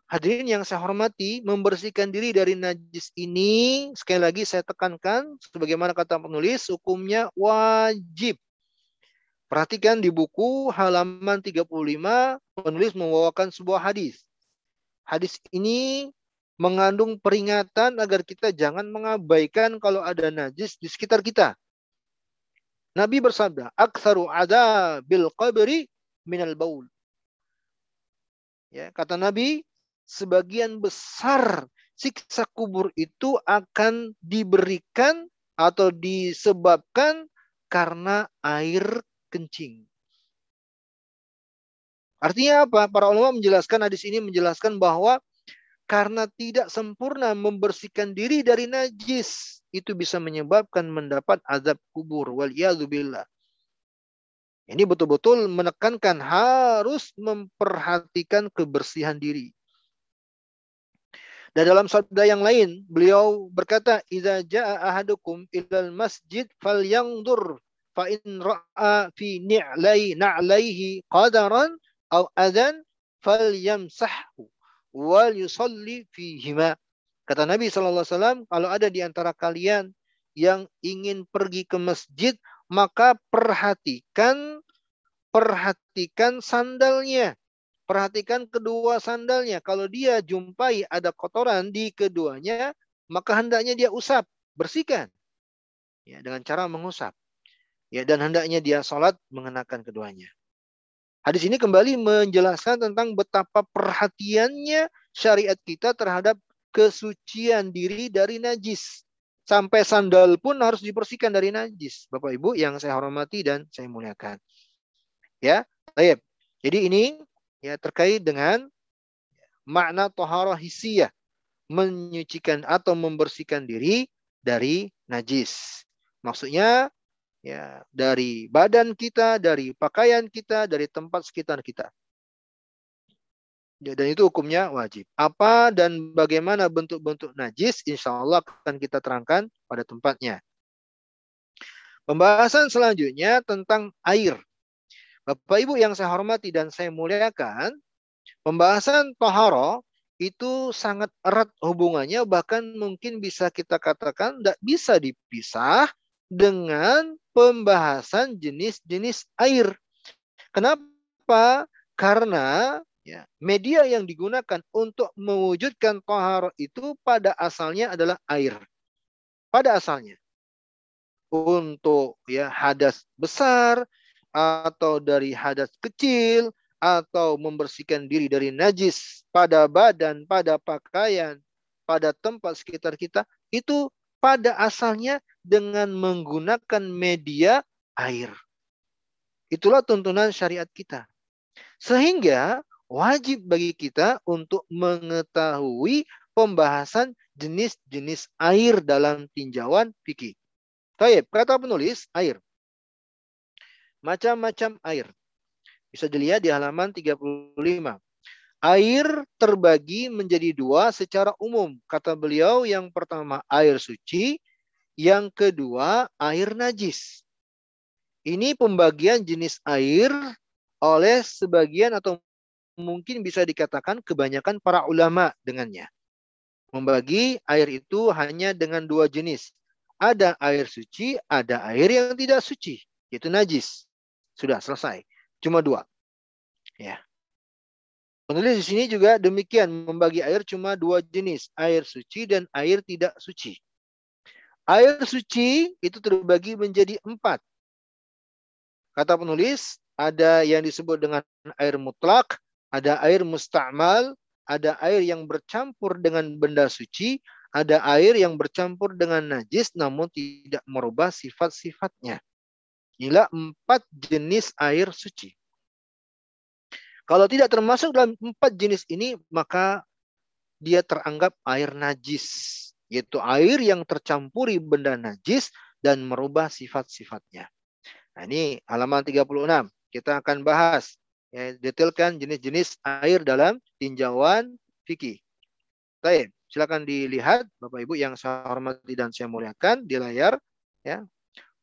Hadirin yang saya hormati, membersihkan diri dari najis ini, sekali lagi saya tekankan, sebagaimana kata penulis, hukumnya wajib. Perhatikan di buku halaman 35, penulis membawakan sebuah hadis. Hadis ini mengandung peringatan agar kita jangan mengabaikan kalau ada najis di sekitar kita. Nabi bersabda, "Aktsaru ada bil qabri minal baul." Ya, kata Nabi, sebagian besar siksa kubur itu akan diberikan atau disebabkan karena air kencing. Artinya apa? Para ulama menjelaskan hadis ini menjelaskan bahwa karena tidak sempurna membersihkan diri dari najis itu bisa menyebabkan mendapat azab kubur wal billah. Ini betul-betul menekankan harus memperhatikan kebersihan diri. Dan dalam sabda yang lain, beliau berkata, "Idza jaa ahadukum ilal masjid falyanzur fa in ra'a fi ni'lai na'laihi qadaran aw adan falyamsahhu wal yusalli fihima." Kata Nabi sallallahu alaihi wasallam, kalau ada di antara kalian yang ingin pergi ke masjid, maka perhatikan perhatikan sandalnya Perhatikan kedua sandalnya. Kalau dia jumpai ada kotoran di keduanya, maka hendaknya dia usap, bersihkan. Ya, dengan cara mengusap. Ya, dan hendaknya dia sholat mengenakan keduanya. Hadis ini kembali menjelaskan tentang betapa perhatiannya syariat kita terhadap kesucian diri dari najis. Sampai sandal pun harus dibersihkan dari najis. Bapak Ibu yang saya hormati dan saya muliakan. Ya, baik. Jadi ini ya terkait dengan makna toharoh hisiyah menyucikan atau membersihkan diri dari najis. Maksudnya ya dari badan kita, dari pakaian kita, dari tempat sekitar kita. Ya, dan itu hukumnya wajib. Apa dan bagaimana bentuk-bentuk najis, insya Allah akan kita terangkan pada tempatnya. Pembahasan selanjutnya tentang air. Bapak Ibu yang saya hormati dan saya muliakan, pembahasan toharo itu sangat erat hubungannya, bahkan mungkin bisa kita katakan tidak bisa dipisah dengan pembahasan jenis-jenis air. Kenapa? Karena ya, media yang digunakan untuk mewujudkan toharo itu pada asalnya adalah air. Pada asalnya. Untuk ya hadas besar atau dari hadas kecil atau membersihkan diri dari najis pada badan, pada pakaian, pada tempat sekitar kita itu pada asalnya dengan menggunakan media air. Itulah tuntunan syariat kita. Sehingga wajib bagi kita untuk mengetahui pembahasan jenis-jenis air dalam tinjauan fikih. Taib, kata penulis air. Macam-macam air. Bisa dilihat di halaman 35. Air terbagi menjadi dua secara umum. Kata beliau yang pertama air suci, yang kedua air najis. Ini pembagian jenis air oleh sebagian atau mungkin bisa dikatakan kebanyakan para ulama dengannya. Membagi air itu hanya dengan dua jenis. Ada air suci, ada air yang tidak suci, yaitu najis. Sudah selesai. Cuma dua. Ya. Penulis di sini juga demikian membagi air cuma dua jenis, air suci dan air tidak suci. Air suci itu terbagi menjadi empat. Kata penulis, ada yang disebut dengan air mutlak, ada air musta'mal, ada air yang bercampur dengan benda suci, ada air yang bercampur dengan najis namun tidak merubah sifat-sifatnya. Inilah empat jenis air suci. Kalau tidak termasuk dalam empat jenis ini, maka dia teranggap air najis. Yaitu air yang tercampuri benda najis dan merubah sifat-sifatnya. Nah ini halaman 36. Kita akan bahas ya, detailkan jenis-jenis air dalam tinjauan fikih. Baik, silakan dilihat Bapak Ibu yang saya hormati dan saya muliakan di layar ya.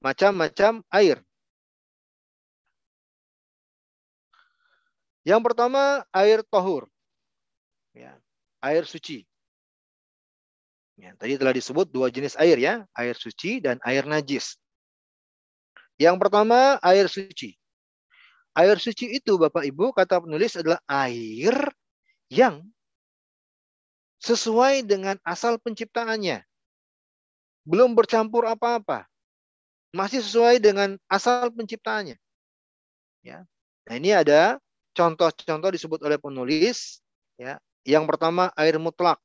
Macam-macam air. Yang pertama air tohur. Ya, air suci. Ya, tadi telah disebut dua jenis air ya, air suci dan air najis. Yang pertama air suci. Air suci itu Bapak Ibu kata penulis adalah air yang sesuai dengan asal penciptaannya. Belum bercampur apa-apa. Masih sesuai dengan asal penciptaannya. Ya. Nah, ini ada contoh-contoh disebut oleh penulis ya. Yang pertama air mutlak.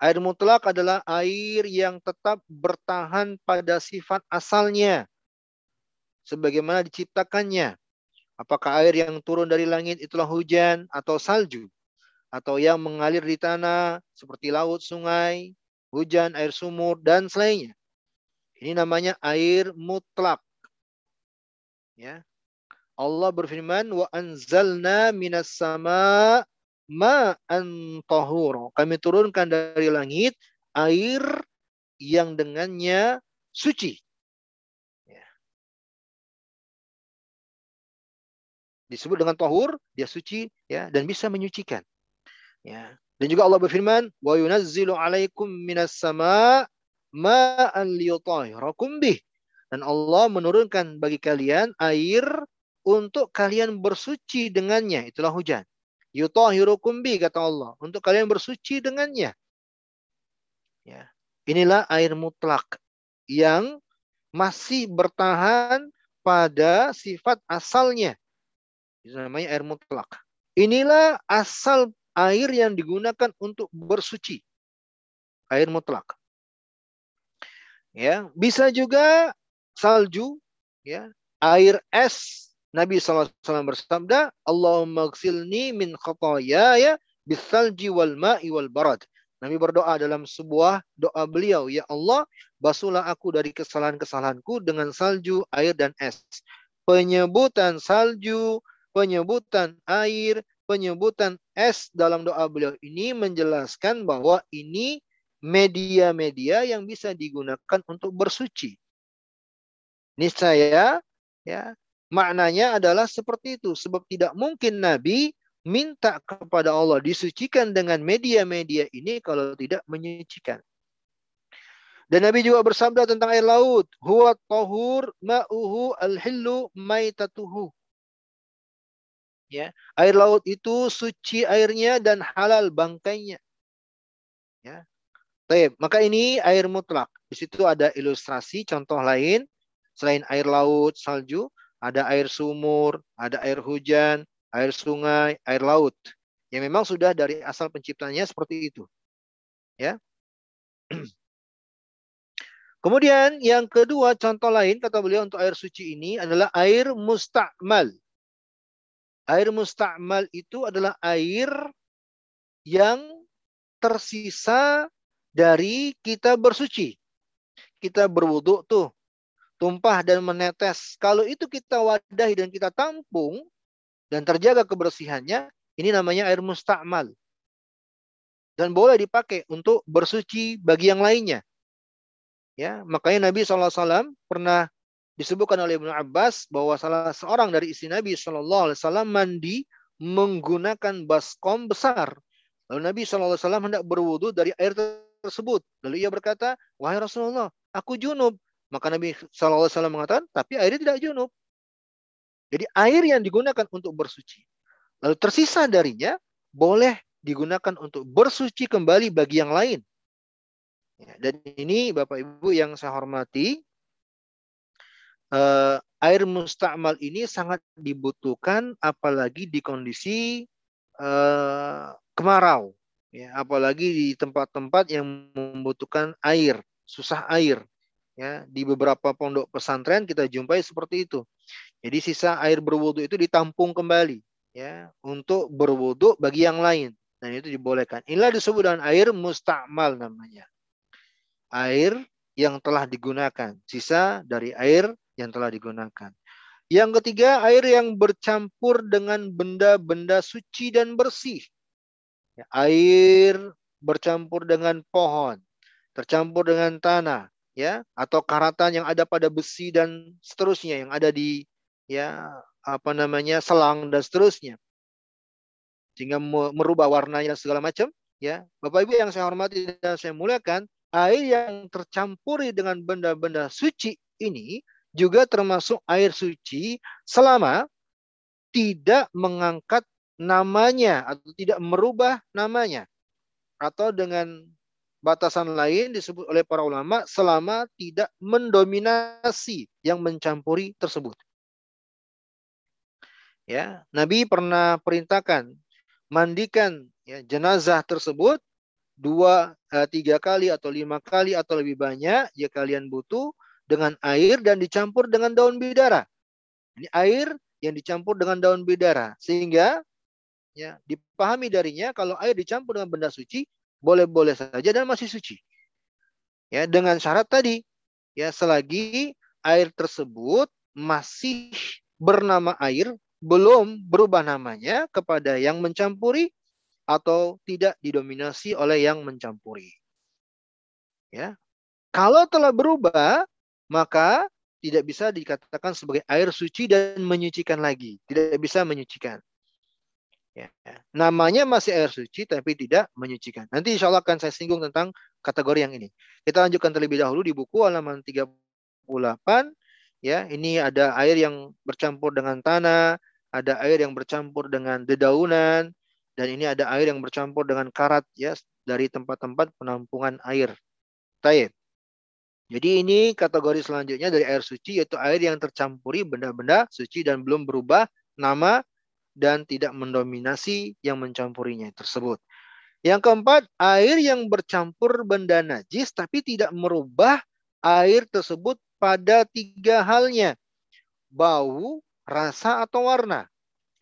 Air mutlak adalah air yang tetap bertahan pada sifat asalnya sebagaimana diciptakannya. Apakah air yang turun dari langit itulah hujan atau salju? Atau yang mengalir di tanah seperti laut, sungai, hujan, air sumur, dan selainnya. Ini namanya air mutlak. Ya. Allah berfirman, wa anzalna minas sama ma'an tahur. Kami turunkan dari langit air yang dengannya suci. disebut dengan tahur, dia suci ya dan bisa menyucikan. Ya. Dan juga Allah berfirman, "Wa yunazzilu 'alaikum minas sama' ma'an liyutahhirakum bih." Dan Allah menurunkan bagi kalian air untuk kalian bersuci dengannya. Itulah hujan. Yutahhirukum bi kata Allah, untuk kalian bersuci dengannya. Ya. Inilah air mutlak yang masih bertahan pada sifat asalnya itu namanya air mutlak. Inilah asal air yang digunakan untuk bersuci. Air mutlak. Ya, bisa juga salju, ya, air es. Nabi SAW bersabda, Allahumma gsilni min ya bisalji wal ma'i wal barad. Nabi berdoa dalam sebuah doa beliau, Ya Allah, basuhlah aku dari kesalahan-kesalahanku dengan salju, air, dan es. Penyebutan salju, penyebutan air, penyebutan es dalam doa beliau ini menjelaskan bahwa ini media-media yang bisa digunakan untuk bersuci. Niscaya ya, maknanya adalah seperti itu sebab tidak mungkin nabi minta kepada Allah disucikan dengan media-media ini kalau tidak menyucikan. Dan Nabi juga bersabda tentang air laut, huwa tahur ma'uhu al-hillu maitatuhu. Ya, air laut itu suci airnya dan halal bangkainya. Ya. Baik, maka ini air mutlak. Di situ ada ilustrasi contoh lain selain air laut, salju, ada air sumur, ada air hujan, air sungai, air laut. Yang memang sudah dari asal penciptanya seperti itu. Ya. Kemudian yang kedua contoh lain kata beliau untuk air suci ini adalah air musta'mal. Air musta'mal itu adalah air yang tersisa dari kita bersuci. Kita berwudhu tuh, tumpah dan menetes. Kalau itu kita wadahi dan kita tampung dan terjaga kebersihannya, ini namanya air musta'mal. Dan boleh dipakai untuk bersuci bagi yang lainnya. Ya, makanya Nabi SAW pernah disebutkan oleh Ibnu Abbas bahwa salah seorang dari istri Nabi SAW mandi menggunakan baskom besar. Lalu Nabi SAW hendak berwudu dari air tersebut. Lalu ia berkata, wahai Rasulullah, aku junub. Maka Nabi SAW mengatakan, tapi airnya tidak junub. Jadi air yang digunakan untuk bersuci. Lalu tersisa darinya boleh digunakan untuk bersuci kembali bagi yang lain. Ya, dan ini Bapak Ibu yang saya hormati, eh, air mustakmal ini sangat dibutuhkan apalagi di kondisi eh, kemarau, ya, apalagi di tempat-tempat yang membutuhkan air, susah air. Ya, di beberapa pondok pesantren kita jumpai seperti itu. Jadi sisa air berwudu itu ditampung kembali, ya, untuk berwudu bagi yang lain. Dan itu dibolehkan. Inilah disebut dengan air mustakmal namanya air yang telah digunakan, sisa dari air yang telah digunakan. Yang ketiga, air yang bercampur dengan benda-benda suci dan bersih. Ya, air bercampur dengan pohon, tercampur dengan tanah, ya, atau karatan yang ada pada besi dan seterusnya yang ada di ya apa namanya selang dan seterusnya. Sehingga merubah warnanya segala macam ya. Bapak Ibu yang saya hormati dan saya muliakan air yang tercampuri dengan benda-benda suci ini juga termasuk air suci selama tidak mengangkat namanya atau tidak merubah namanya atau dengan batasan lain disebut oleh para ulama selama tidak mendominasi yang mencampuri tersebut. Ya, Nabi pernah perintahkan mandikan ya, jenazah tersebut dua, uh, tiga kali atau lima kali atau lebih banyak jika kalian butuh dengan air dan dicampur dengan daun bidara. Ini air yang dicampur dengan daun bidara sehingga ya dipahami darinya kalau air dicampur dengan benda suci boleh-boleh saja dan masih suci. Ya, dengan syarat tadi ya selagi air tersebut masih bernama air belum berubah namanya kepada yang mencampuri atau tidak didominasi oleh yang mencampuri. Ya. Kalau telah berubah, maka tidak bisa dikatakan sebagai air suci dan menyucikan lagi. Tidak bisa menyucikan. Ya. Namanya masih air suci tapi tidak menyucikan. Nanti insya Allah akan saya singgung tentang kategori yang ini. Kita lanjutkan terlebih dahulu di buku halaman 38. Ya, ini ada air yang bercampur dengan tanah, ada air yang bercampur dengan dedaunan, dan ini ada air yang bercampur dengan karat ya dari tempat-tempat penampungan air. Taib. Jadi ini kategori selanjutnya dari air suci yaitu air yang tercampuri benda-benda suci dan belum berubah nama dan tidak mendominasi yang mencampurinya tersebut. Yang keempat, air yang bercampur benda najis tapi tidak merubah air tersebut pada tiga halnya. Bau, rasa, atau warna.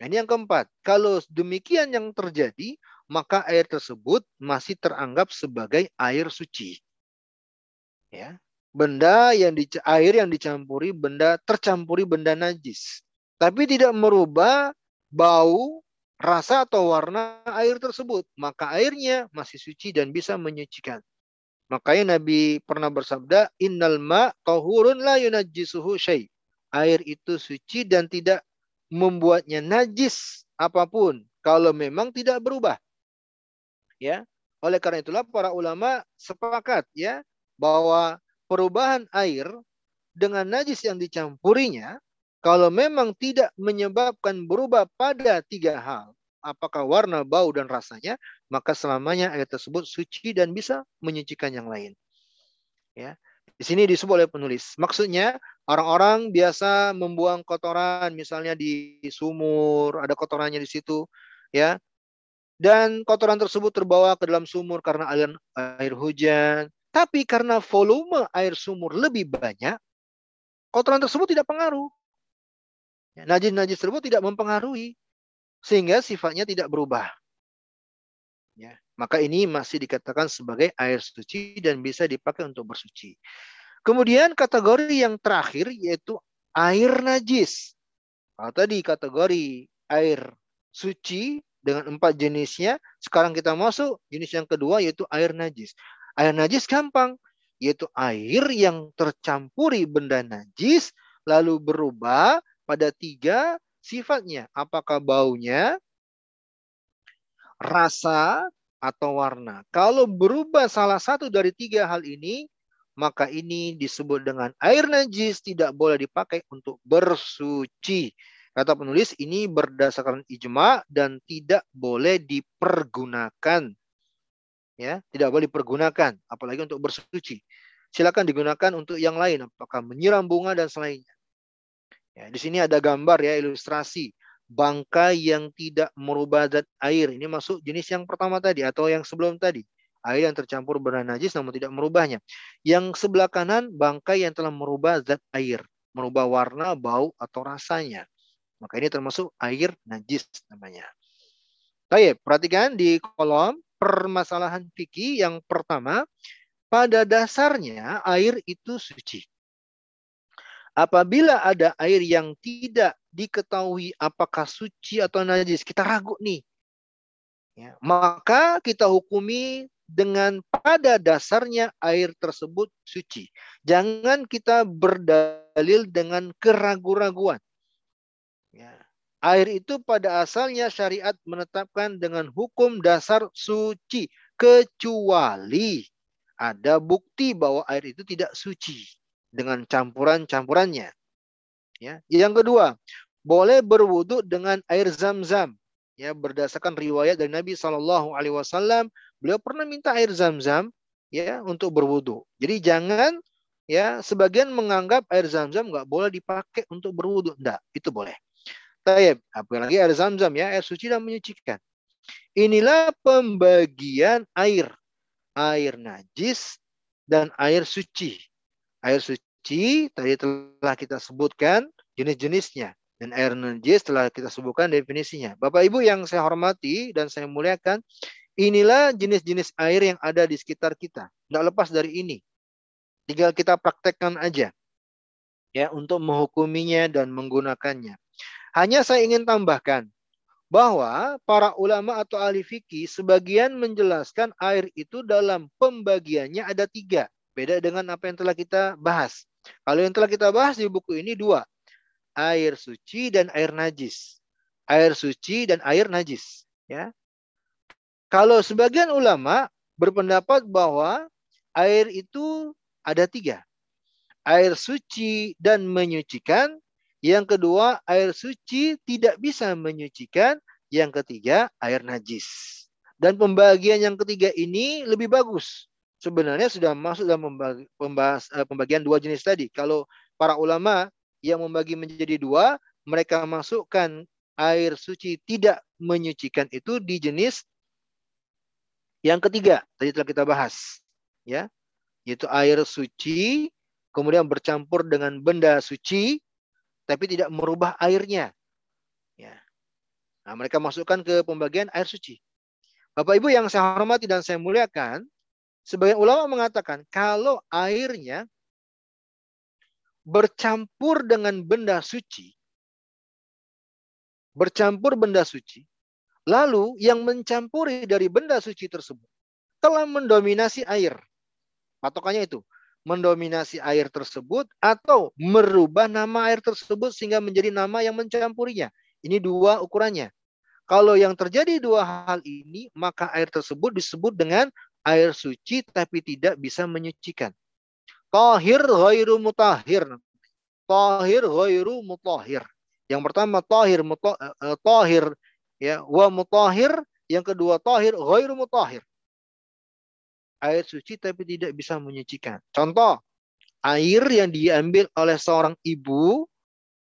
Ini yang keempat. Kalau demikian yang terjadi, maka air tersebut masih teranggap sebagai air suci. Ya. Benda yang di, air yang dicampuri benda tercampuri benda najis. Tapi tidak merubah bau, rasa atau warna air tersebut, maka airnya masih suci dan bisa menyucikan. Makanya Nabi pernah bersabda, "Innal ma tahurun la yunajjisuhu syai." Air itu suci dan tidak membuatnya najis apa pun kalau memang tidak berubah. Ya. Oleh karena itulah para ulama sepakat ya bahwa perubahan air dengan najis yang dicampurinya kalau memang tidak menyebabkan berubah pada tiga hal, apakah warna, bau, dan rasanya, maka selamanya air tersebut suci dan bisa menyucikan yang lain. Ya. Di sini disebut oleh penulis. Maksudnya orang-orang biasa membuang kotoran misalnya di sumur, ada kotorannya di situ, ya. Dan kotoran tersebut terbawa ke dalam sumur karena aliran air hujan. Tapi karena volume air sumur lebih banyak, kotoran tersebut tidak pengaruh. Ya, najis-najis tersebut tidak mempengaruhi sehingga sifatnya tidak berubah. Ya, maka ini masih dikatakan sebagai air suci dan bisa dipakai untuk bersuci. Kemudian kategori yang terakhir yaitu air najis. Kalau tadi kategori air suci dengan empat jenisnya, sekarang kita masuk jenis yang kedua yaitu air najis. Air najis gampang, yaitu air yang tercampuri benda najis lalu berubah pada tiga sifatnya. Apakah baunya, rasa, atau warna. Kalau berubah salah satu dari tiga hal ini, maka ini disebut dengan air najis tidak boleh dipakai untuk bersuci. Kata penulis ini berdasarkan ijma dan tidak boleh dipergunakan. Ya, tidak boleh dipergunakan apalagi untuk bersuci. Silakan digunakan untuk yang lain apakah menyiram bunga dan selainnya. Ya, di sini ada gambar ya ilustrasi bangkai yang tidak merubah zat air. Ini masuk jenis yang pertama tadi atau yang sebelum tadi. Air yang tercampur benar najis namun tidak merubahnya. Yang sebelah kanan bangkai yang telah merubah zat air. Merubah warna, bau, atau rasanya. Maka ini termasuk air najis namanya. Baik, perhatikan di kolom permasalahan fikih yang pertama. Pada dasarnya air itu suci. Apabila ada air yang tidak diketahui apakah suci atau najis, kita ragu nih. Ya, maka kita hukumi dengan pada dasarnya air tersebut suci. Jangan kita berdalil dengan keraguan-raguan. Ya. Air itu pada asalnya syariat menetapkan dengan hukum dasar suci. Kecuali ada bukti bahwa air itu tidak suci dengan campuran-campurannya. Ya. Yang kedua, boleh berwudu dengan air zam-zam. Ya, berdasarkan riwayat dari Nabi Shallallahu Alaihi Wasallam, beliau pernah minta air zam-zam ya untuk berwudu. Jadi jangan ya sebagian menganggap air zam-zam nggak boleh dipakai untuk berwudu. Enggak, itu boleh. Tayyib, apalagi air zam-zam ya, air suci dan menyucikan. Inilah pembagian air. Air najis dan air suci. Air suci tadi telah kita sebutkan jenis-jenisnya. Dan air najis telah kita sebutkan definisinya. Bapak Ibu yang saya hormati dan saya muliakan, inilah jenis-jenis air yang ada di sekitar kita. Tidak lepas dari ini. Tinggal kita praktekkan aja. Ya, untuk menghukuminya dan menggunakannya. Hanya saya ingin tambahkan bahwa para ulama atau ahli fikih sebagian menjelaskan air itu dalam pembagiannya ada tiga. Beda dengan apa yang telah kita bahas. Kalau yang telah kita bahas di buku ini dua air suci dan air najis. Air suci dan air najis. Ya. Kalau sebagian ulama berpendapat bahwa air itu ada tiga. Air suci dan menyucikan. Yang kedua, air suci tidak bisa menyucikan. Yang ketiga, air najis. Dan pembagian yang ketiga ini lebih bagus. Sebenarnya sudah masuk dalam eh, pembagian dua jenis tadi. Kalau para ulama yang membagi menjadi dua, mereka masukkan air suci tidak menyucikan itu di jenis yang ketiga. Tadi telah kita bahas ya. Yaitu air suci kemudian bercampur dengan benda suci tapi tidak merubah airnya ya. Nah mereka masukkan ke pembagian air suci. Bapak Ibu yang saya hormati dan saya muliakan sebagian ulama mengatakan kalau airnya bercampur dengan benda suci, bercampur benda suci, lalu yang mencampuri dari benda suci tersebut telah mendominasi air. Patokannya itu, mendominasi air tersebut atau merubah nama air tersebut sehingga menjadi nama yang mencampurinya. Ini dua ukurannya. Kalau yang terjadi dua hal ini, maka air tersebut disebut dengan air suci tapi tidak bisa menyucikan. Tahir ghairu mutahhir. Tahir ghairu mutahhir. Yang pertama tahir uh, tahir ya wa mutahhir, yang kedua tahir ghairu mutahhir. Air suci tapi tidak bisa menyucikan. Contoh, air yang diambil oleh seorang ibu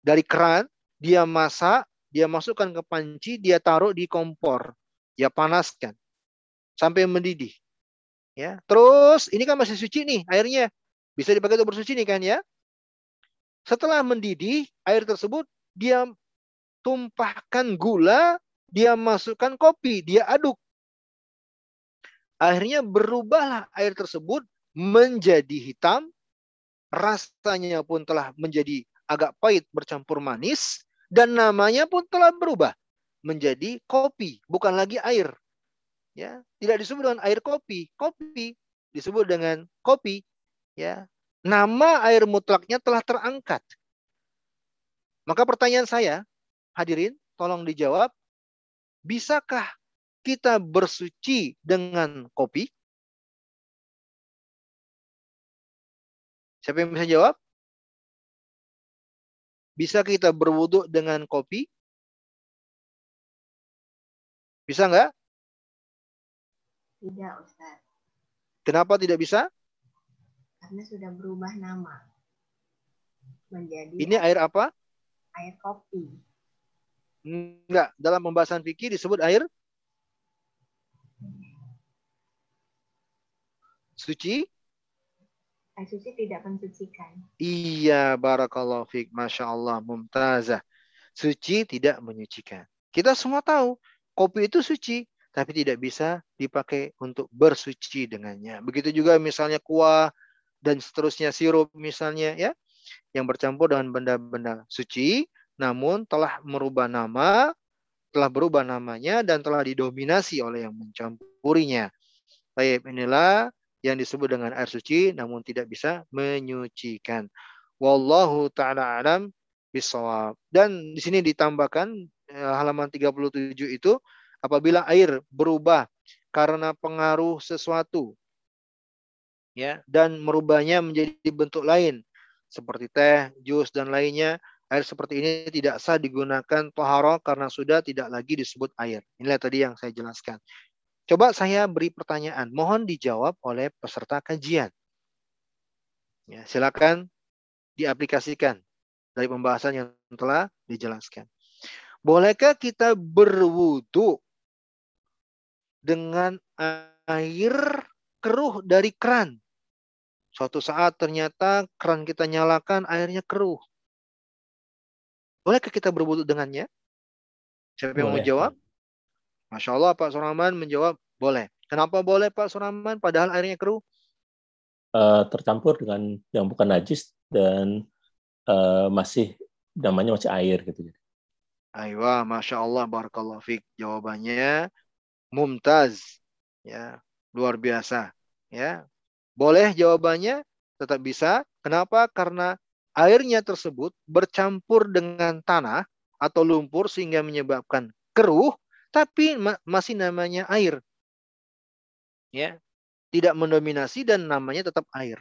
dari keran, dia masak, dia masukkan ke panci, dia taruh di kompor. Dia panaskan sampai mendidih. Ya, terus ini kan masih suci nih airnya. Bisa dipakai untuk bersuci nih kan ya. Setelah mendidih, air tersebut dia tumpahkan gula, dia masukkan kopi, dia aduk. Akhirnya berubahlah air tersebut menjadi hitam, rasanya pun telah menjadi agak pahit bercampur manis, dan namanya pun telah berubah menjadi kopi, bukan lagi air. Ya, tidak disebut dengan air kopi, kopi disebut dengan kopi. Ya, nama air mutlaknya telah terangkat. Maka pertanyaan saya, hadirin, tolong dijawab, bisakah kita bersuci dengan kopi? Siapa yang bisa jawab? Bisa kita berwudhu dengan kopi? Bisa nggak? Tidak, Ustaz. Kenapa tidak bisa? Karena sudah berubah nama. Menjadi Ini air apa? Air kopi. Enggak, dalam pembahasan fikih disebut air suci. Air suci tidak mensucikan. Iya, barakallahu fiik. Masya Allah, mumtazah. Suci tidak menyucikan. Kita semua tahu, kopi itu suci tapi tidak bisa dipakai untuk bersuci dengannya. Begitu juga misalnya kuah dan seterusnya sirup misalnya ya yang bercampur dengan benda-benda suci namun telah merubah nama, telah berubah namanya dan telah didominasi oleh yang mencampurinya. Baik, inilah yang disebut dengan air suci namun tidak bisa menyucikan. Wallahu taala alam bisawab. Dan di sini ditambahkan eh, halaman 37 itu apabila air berubah karena pengaruh sesuatu ya dan merubahnya menjadi bentuk lain seperti teh, jus dan lainnya, air seperti ini tidak sah digunakan toharo karena sudah tidak lagi disebut air. Inilah tadi yang saya jelaskan. Coba saya beri pertanyaan, mohon dijawab oleh peserta kajian. Ya, silakan diaplikasikan dari pembahasan yang telah dijelaskan. Bolehkah kita berwudu dengan air keruh dari keran. Suatu saat ternyata keran kita nyalakan airnya keruh. Bolehkah kita berwudhu dengannya? Siapa yang mau jawab? Masya Allah Pak Suraman menjawab boleh. Kenapa boleh Pak Suraman padahal airnya keruh? Uh, tercampur dengan yang bukan najis dan uh, masih namanya masih air gitu. Aywa, Masya Allah, Barakallah Fik. Jawabannya mumtaz. Ya luar biasa. Ya boleh jawabannya tetap bisa. Kenapa? Karena airnya tersebut bercampur dengan tanah atau lumpur sehingga menyebabkan keruh tapi ma masih namanya air. Ya tidak mendominasi dan namanya tetap air.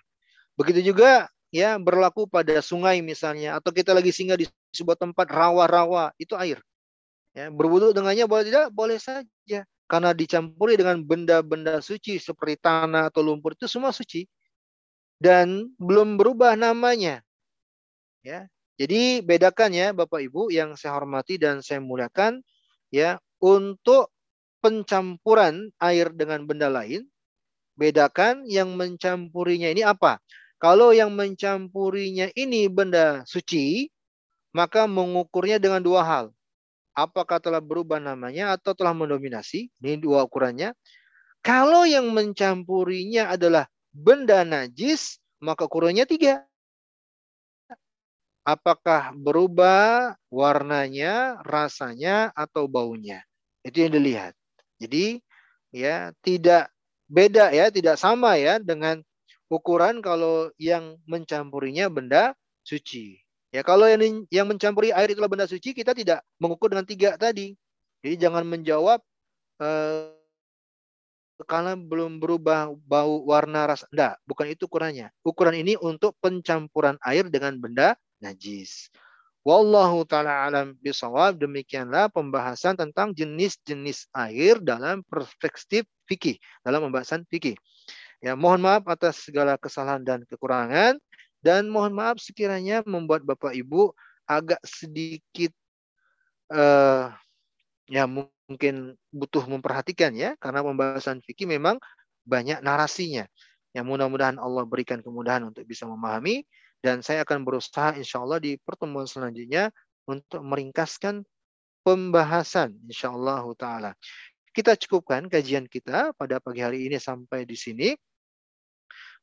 Begitu juga ya berlaku pada sungai misalnya atau kita lagi singgah di sebuah tempat rawa-rawa itu air. Ya berwudhu dengannya boleh tidak? Boleh saja karena dicampuri dengan benda-benda suci seperti tanah atau lumpur itu semua suci dan belum berubah namanya. Ya. Jadi bedakan ya Bapak Ibu yang saya hormati dan saya muliakan ya untuk pencampuran air dengan benda lain bedakan yang mencampurinya ini apa? Kalau yang mencampurinya ini benda suci, maka mengukurnya dengan dua hal apakah telah berubah namanya atau telah mendominasi. Ini dua ukurannya. Kalau yang mencampurinya adalah benda najis, maka ukurannya tiga. Apakah berubah warnanya, rasanya, atau baunya. Itu yang dilihat. Jadi ya tidak beda ya, tidak sama ya dengan ukuran kalau yang mencampurinya benda suci. Ya kalau yang yang mencampuri air itulah benda suci, kita tidak mengukur dengan tiga tadi. Jadi jangan menjawab uh, kalau belum berubah bau warna rasa enggak bukan itu ukurannya. Ukuran ini untuk pencampuran air dengan benda najis. Wallahu taala alam bisawab. Demikianlah pembahasan tentang jenis-jenis air dalam perspektif fikih dalam pembahasan fikih. Ya mohon maaf atas segala kesalahan dan kekurangan dan mohon maaf sekiranya membuat Bapak Ibu agak sedikit uh, ya mungkin butuh memperhatikan ya karena pembahasan fikih memang banyak narasinya. Yang mudah-mudahan Allah berikan kemudahan untuk bisa memahami dan saya akan berusaha insya Allah di pertemuan selanjutnya untuk meringkaskan pembahasan insya Allah taala. Kita cukupkan kajian kita pada pagi hari ini sampai di sini.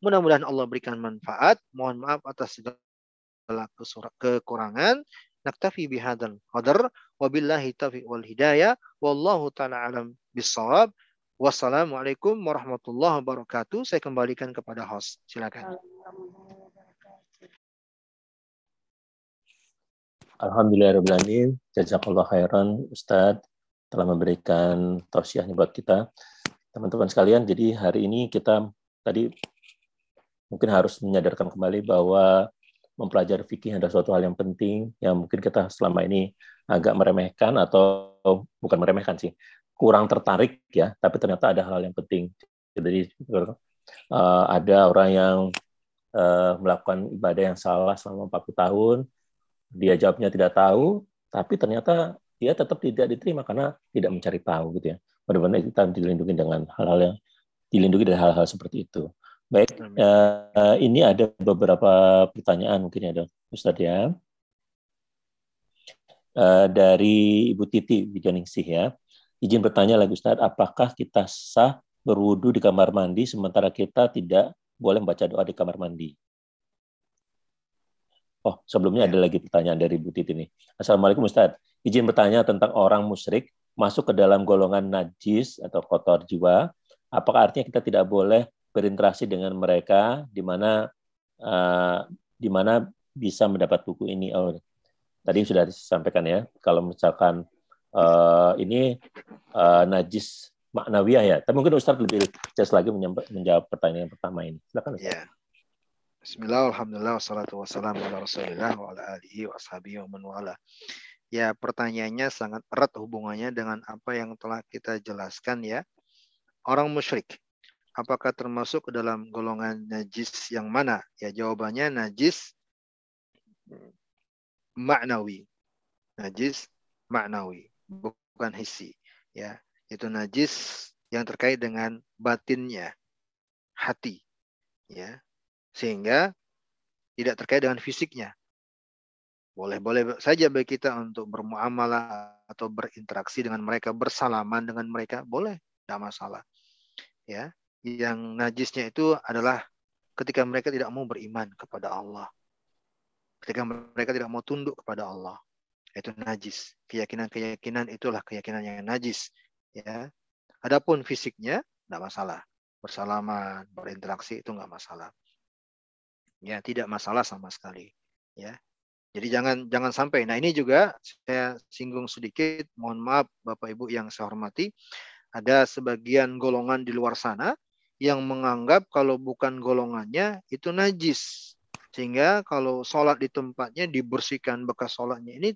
Mudah-mudahan Allah berikan manfaat. Mohon maaf atas segala kekurangan. Naktafi bihadal qadar. Wabillahi taufiq wal hidayah. Wallahu ta'ala alam bisawab. Wassalamualaikum warahmatullahi wabarakatuh. Saya kembalikan kepada host. Silakan. Alhamdulillahirrahmanirrahim. Jazakallah khairan Ustadz telah memberikan tausiahnya buat kita. Teman-teman sekalian, jadi hari ini kita tadi mungkin harus menyadarkan kembali bahwa mempelajari fikih adalah suatu hal yang penting yang mungkin kita selama ini agak meremehkan atau bukan meremehkan sih kurang tertarik ya tapi ternyata ada hal yang penting. Jadi uh, ada orang yang uh, melakukan ibadah yang salah selama 40 tahun dia jawabnya tidak tahu tapi ternyata dia tetap tidak diterima karena tidak mencari tahu gitu ya. Mudah-mudahan kita dilindungi dengan hal-hal yang dilindungi dari hal-hal seperti itu Baik, uh, ini ada beberapa pertanyaan mungkin ada Ustadz ya. Uh, dari Ibu Titi Wijaningsih ya. Izin bertanya lagi Ustadz, apakah kita sah berwudu di kamar mandi sementara kita tidak boleh membaca doa di kamar mandi? Oh, sebelumnya ada lagi pertanyaan dari Ibu Titi nih. Assalamualaikum Ustadz. Izin bertanya tentang orang musyrik masuk ke dalam golongan najis atau kotor jiwa. Apakah artinya kita tidak boleh berinteraksi dengan mereka di mana uh, di mana bisa mendapat buku ini. Oh, tadi sudah disampaikan ya. Kalau misalkan uh, ini uh, najis maknawiyah ya. Tapi mungkin Ustaz lebih jelas lagi menjawab pertanyaan pertama ini. Silakan Ustaz. Ya. Bismillah, alhamdulillah, wassalatu wassalamu wala. Ya, pertanyaannya sangat erat hubungannya dengan apa yang telah kita jelaskan ya. Orang musyrik apakah termasuk dalam golongan najis yang mana? Ya jawabannya najis maknawi. Najis maknawi, bukan hissi. Ya, itu najis yang terkait dengan batinnya, hati. Ya. Sehingga tidak terkait dengan fisiknya. Boleh-boleh saja bagi kita untuk bermuamalah atau berinteraksi dengan mereka, bersalaman dengan mereka, boleh, tidak masalah. Ya, yang najisnya itu adalah ketika mereka tidak mau beriman kepada Allah. Ketika mereka tidak mau tunduk kepada Allah. Itu najis. Keyakinan-keyakinan itulah keyakinan yang najis. Ya. Adapun fisiknya tidak masalah. Bersalaman, berinteraksi itu nggak masalah. Ya, tidak masalah sama sekali. Ya. Jadi jangan jangan sampai. Nah ini juga saya singgung sedikit. Mohon maaf Bapak Ibu yang saya hormati. Ada sebagian golongan di luar sana yang menganggap kalau bukan golongannya itu najis. Sehingga kalau sholat di tempatnya dibersihkan bekas sholatnya ini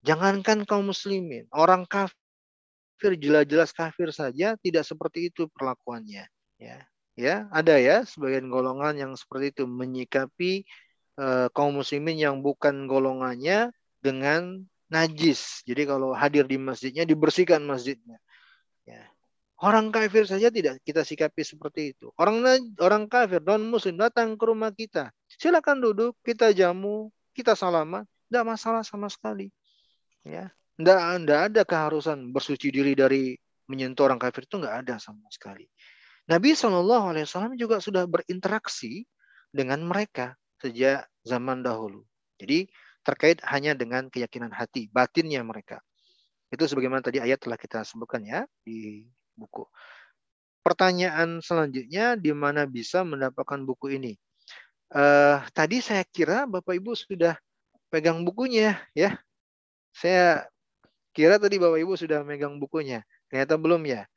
jangankan kaum muslimin, orang kafir jelas-jelas kafir saja tidak seperti itu perlakuannya. Ya, ya ada ya sebagian golongan yang seperti itu menyikapi uh, kaum muslimin yang bukan golongannya dengan najis. Jadi kalau hadir di masjidnya dibersihkan masjidnya. Orang kafir saja tidak kita sikapi seperti itu. Orang orang kafir non muslim datang ke rumah kita, silakan duduk, kita jamu, kita salaman, tidak masalah sama sekali. Ya, tidak tidak ada keharusan bersuci diri dari menyentuh orang kafir itu nggak ada sama sekali. Nabi Wasallam juga sudah berinteraksi dengan mereka sejak zaman dahulu. Jadi terkait hanya dengan keyakinan hati, batinnya mereka. Itu sebagaimana tadi ayat telah kita sebutkan ya di buku. Pertanyaan selanjutnya, di mana bisa mendapatkan buku ini? Uh, tadi saya kira Bapak Ibu sudah pegang bukunya, ya. Saya kira tadi Bapak Ibu sudah megang bukunya. Ternyata belum ya.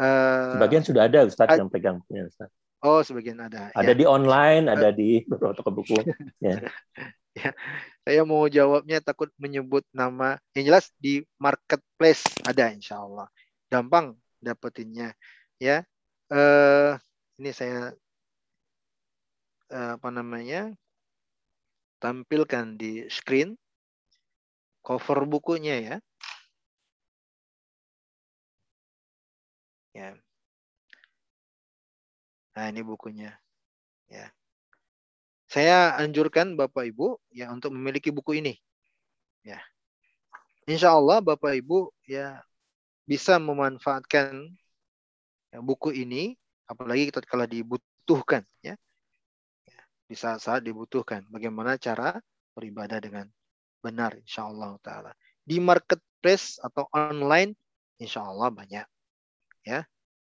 Uh, Sebagian sudah ada Ustaz yang pegang punya Ustaz. Oh, sebagian ada. Ada ya. di online, ada di beberapa toko buku. ya. ya. Saya mau jawabnya takut menyebut nama. Yang jelas di marketplace ada insya Allah. Gampang dapetinnya. Ya. Uh, ini saya uh, apa namanya tampilkan di screen cover bukunya ya. Ya. Nah, ini bukunya. Ya. Saya anjurkan Bapak Ibu ya untuk memiliki buku ini. Ya. Insya Allah Bapak Ibu ya bisa memanfaatkan ya, buku ini apalagi kita kalau dibutuhkan ya. di saat-saat dibutuhkan bagaimana cara beribadah dengan benar insya Allah taala di marketplace atau online insya Allah banyak ya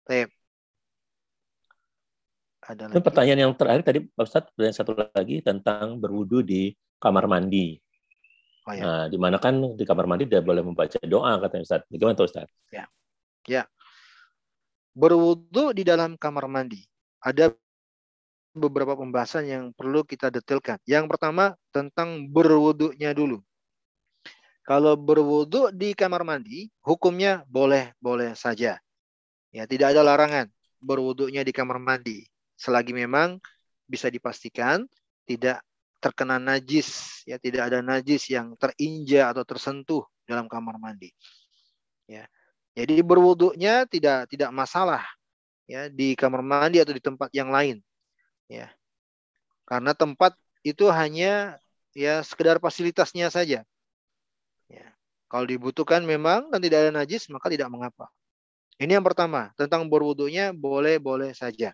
Baik. Ada lagi. pertanyaan yang terakhir tadi Pak Ustadz dan satu lagi tentang berwudu di kamar mandi. Oh, ya. Nah, di mana kan di kamar mandi tidak boleh membaca doa katanya Ustaz. Bagaimana tuh Ustaz? Ya. Ya. Berwudu di dalam kamar mandi. Ada beberapa pembahasan yang perlu kita detailkan. Yang pertama tentang berwudunya dulu. Kalau berwudu di kamar mandi, hukumnya boleh-boleh saja. Ya, tidak ada larangan berwudunya di kamar mandi selagi memang bisa dipastikan tidak terkena najis ya tidak ada najis yang terinjak atau tersentuh dalam kamar mandi. Ya jadi berwuduknya tidak tidak masalah ya di kamar mandi atau di tempat yang lain ya. Karena tempat itu hanya ya sekedar fasilitasnya saja. Ya kalau dibutuhkan memang dan tidak ada najis maka tidak mengapa. Ini yang pertama tentang berwuduknya boleh boleh saja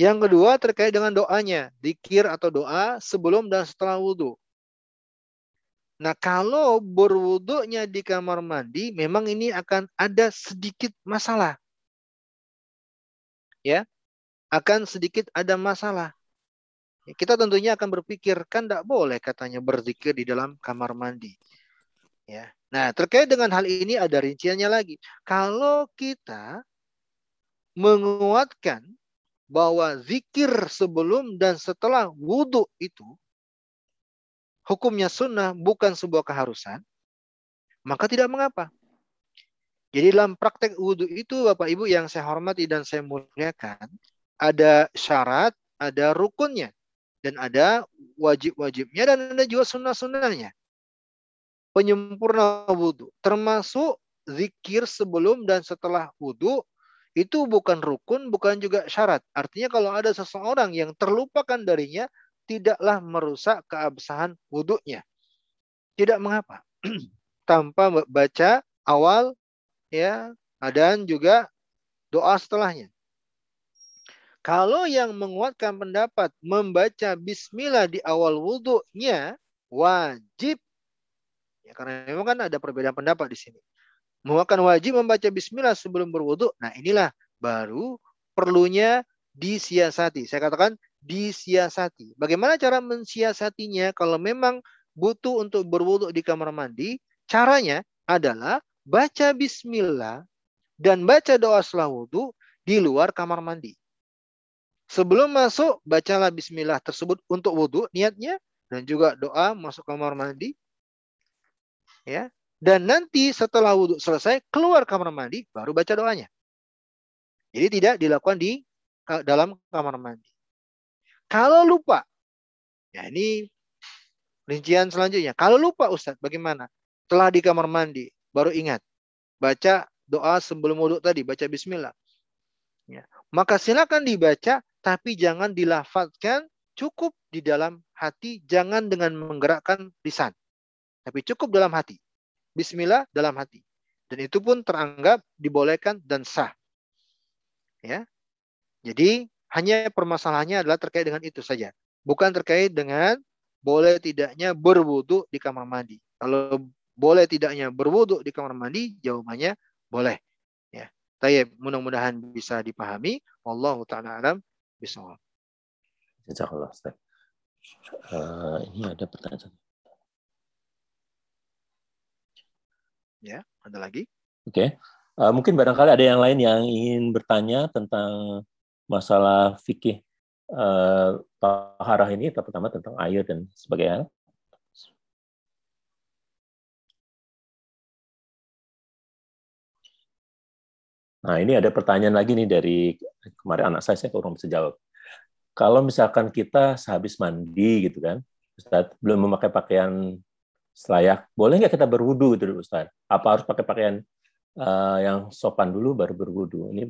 yang kedua terkait dengan doanya, dikir atau doa sebelum dan setelah wudhu. Nah kalau berwudhunya di kamar mandi, memang ini akan ada sedikit masalah. Ya, akan sedikit ada masalah. Kita tentunya akan berpikir kan tidak boleh katanya berzikir di dalam kamar mandi. Ya. Nah terkait dengan hal ini ada rinciannya lagi. Kalau kita menguatkan bahwa zikir sebelum dan setelah wudhu itu hukumnya sunnah bukan sebuah keharusan, maka tidak mengapa. Jadi dalam praktek wudhu itu Bapak Ibu yang saya hormati dan saya muliakan, ada syarat, ada rukunnya, dan ada wajib-wajibnya, dan ada juga sunnah-sunnahnya. Penyempurna wudhu, termasuk zikir sebelum dan setelah wudhu itu bukan rukun, bukan juga syarat. Artinya kalau ada seseorang yang terlupakan darinya, tidaklah merusak keabsahan wudhunya. Tidak mengapa. Tanpa baca awal ya dan juga doa setelahnya. Kalau yang menguatkan pendapat membaca bismillah di awal wudhunya wajib. Ya, karena memang kan ada perbedaan pendapat di sini menguatkan wajib membaca bismillah sebelum berwudhu. Nah inilah baru perlunya disiasati. Saya katakan disiasati. Bagaimana cara mensiasatinya kalau memang butuh untuk berwudhu di kamar mandi? Caranya adalah baca bismillah dan baca doa setelah wudhu di luar kamar mandi. Sebelum masuk, bacalah bismillah tersebut untuk wudhu niatnya dan juga doa masuk kamar mandi. Ya, dan nanti setelah wudhu selesai, keluar kamar mandi, baru baca doanya. Jadi tidak dilakukan di dalam kamar mandi. Kalau lupa, ya ini rincian selanjutnya. Kalau lupa Ustadz, bagaimana? Telah di kamar mandi, baru ingat. Baca doa sebelum wudhu tadi, baca bismillah. Ya. Maka silakan dibaca, tapi jangan dilafazkan cukup di dalam hati, jangan dengan menggerakkan lisan. Tapi cukup dalam hati. Bismillah dalam hati. Dan itu pun teranggap dibolehkan dan sah. Ya. Jadi hanya permasalahannya adalah terkait dengan itu saja. Bukan terkait dengan boleh tidaknya berwudu di kamar mandi. Kalau boleh tidaknya berwudu di kamar mandi, jawabannya boleh. Ya. Mudah-mudahan bisa dipahami. Allah taala alam Ustaz. Uh, ini ada pertanyaan. Ya, ada lagi? Oke. Okay. Uh, mungkin barangkali ada yang lain yang ingin bertanya tentang masalah fikih uh, taharah ini, terutama tentang air dan sebagainya. Nah, ini ada pertanyaan lagi nih dari kemarin anak saya, saya kurang bisa jawab. Kalau misalkan kita sehabis mandi gitu kan, Ustaz, belum memakai pakaian selayak, boleh nggak kita berwudu gitu Ustaz? Apa harus pakai pakaian uh, yang sopan dulu baru berwudu? Ini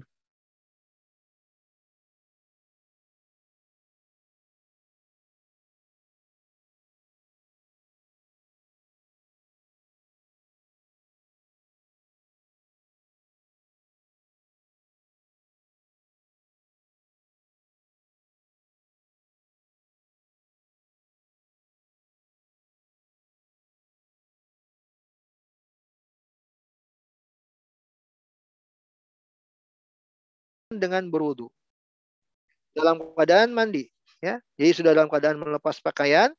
dengan berwudu. Dalam keadaan mandi, ya. Jadi sudah dalam keadaan melepas pakaian,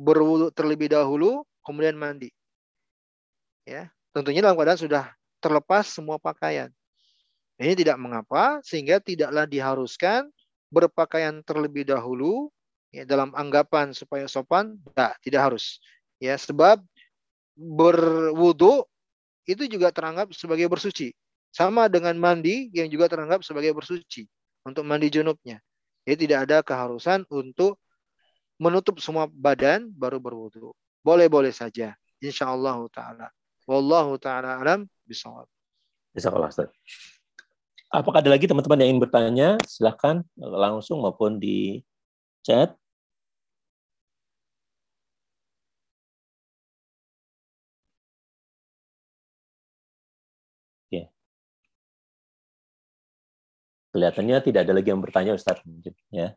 berwudu terlebih dahulu, kemudian mandi. Ya, tentunya dalam keadaan sudah terlepas semua pakaian. Ini tidak mengapa sehingga tidaklah diharuskan berpakaian terlebih dahulu ya, dalam anggapan supaya sopan, tidak, tidak harus. Ya, sebab berwudu itu juga teranggap sebagai bersuci. Sama dengan mandi yang juga teranggap sebagai bersuci untuk mandi junubnya. Jadi tidak ada keharusan untuk menutup semua badan baru berwudu. Boleh-boleh saja. Insya Allah ta'ala. Wallahu ta'ala alam bisawab. Bisa kalau Ustaz. Apakah ada lagi teman-teman yang ingin bertanya? Silahkan langsung maupun di chat. Kelihatannya tidak ada lagi yang bertanya Ustadz mungkin ya.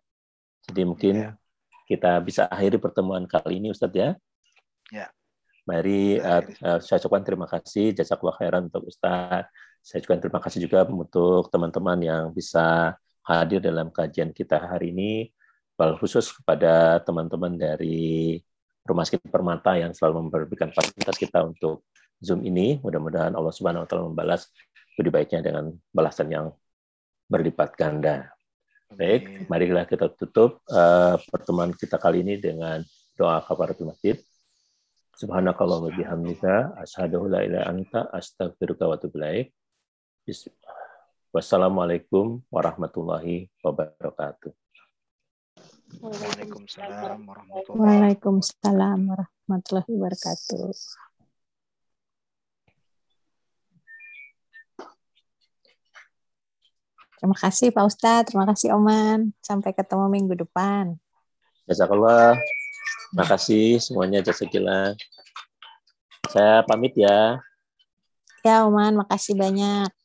Jadi mungkin ya. kita bisa akhiri pertemuan kali ini Ustadz ya. Ya. Mari uh, uh, saya ucapkan terima kasih jazakallah khairan untuk Ustadz. Saya ucapkan terima kasih juga untuk teman-teman yang bisa hadir dalam kajian kita hari ini. Wal khusus kepada teman-teman dari Rumah Sakit Permata yang selalu memberikan fasilitas kita untuk Zoom ini. Mudah-mudahan Allah Subhanahu wa taala membalas budi baiknya dengan balasan yang berlipat ganda. Baik, marilah kita tutup uh, pertemuan kita kali ini dengan doa kafaratul masjid. Subhanakallah wa bihamdika asyhadu la ilaha anta astaghfiruka wa atubu ilaik. Wassalamualaikum warahmatullahi wabarakatuh. Waalaikumsalam warahmatullahi wabarakatuh. Waalaikumsalam warahmatullahi wabarakatuh. Terima kasih Pak Ustadz, terima kasih Oman. Sampai ketemu minggu depan. Jazakallah. Terima kasih semuanya jazakillah. Saya pamit ya. Ya Oman, makasih banyak.